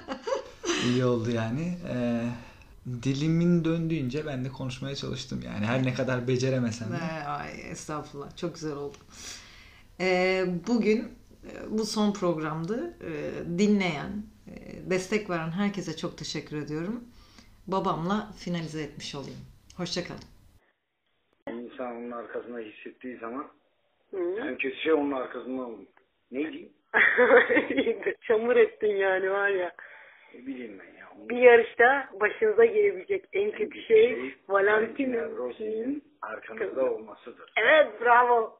İyi oldu yani. Ee, dilimin döndüğünce ben de konuşmaya çalıştım yani. Her ne kadar beceremesem de. Ay, estağfurullah. Çok güzel oldu. Ee, bugün bu son programdı. Ee, dinleyen, e, destek veren herkese çok teşekkür ediyorum. Babamla finalize etmiş olayım. Hoşçakalın. İnsan onun arkasında hissettiği zaman Hı. en kötü şey onun arkasında ne diyeyim? Çamur ettin yani var ya. Ne bileyim ben ya. Bir yarışta başınıza gelebilecek en kötü şey, şey Valentino Rossi'nin arkanızda olmasıdır. Evet bravo.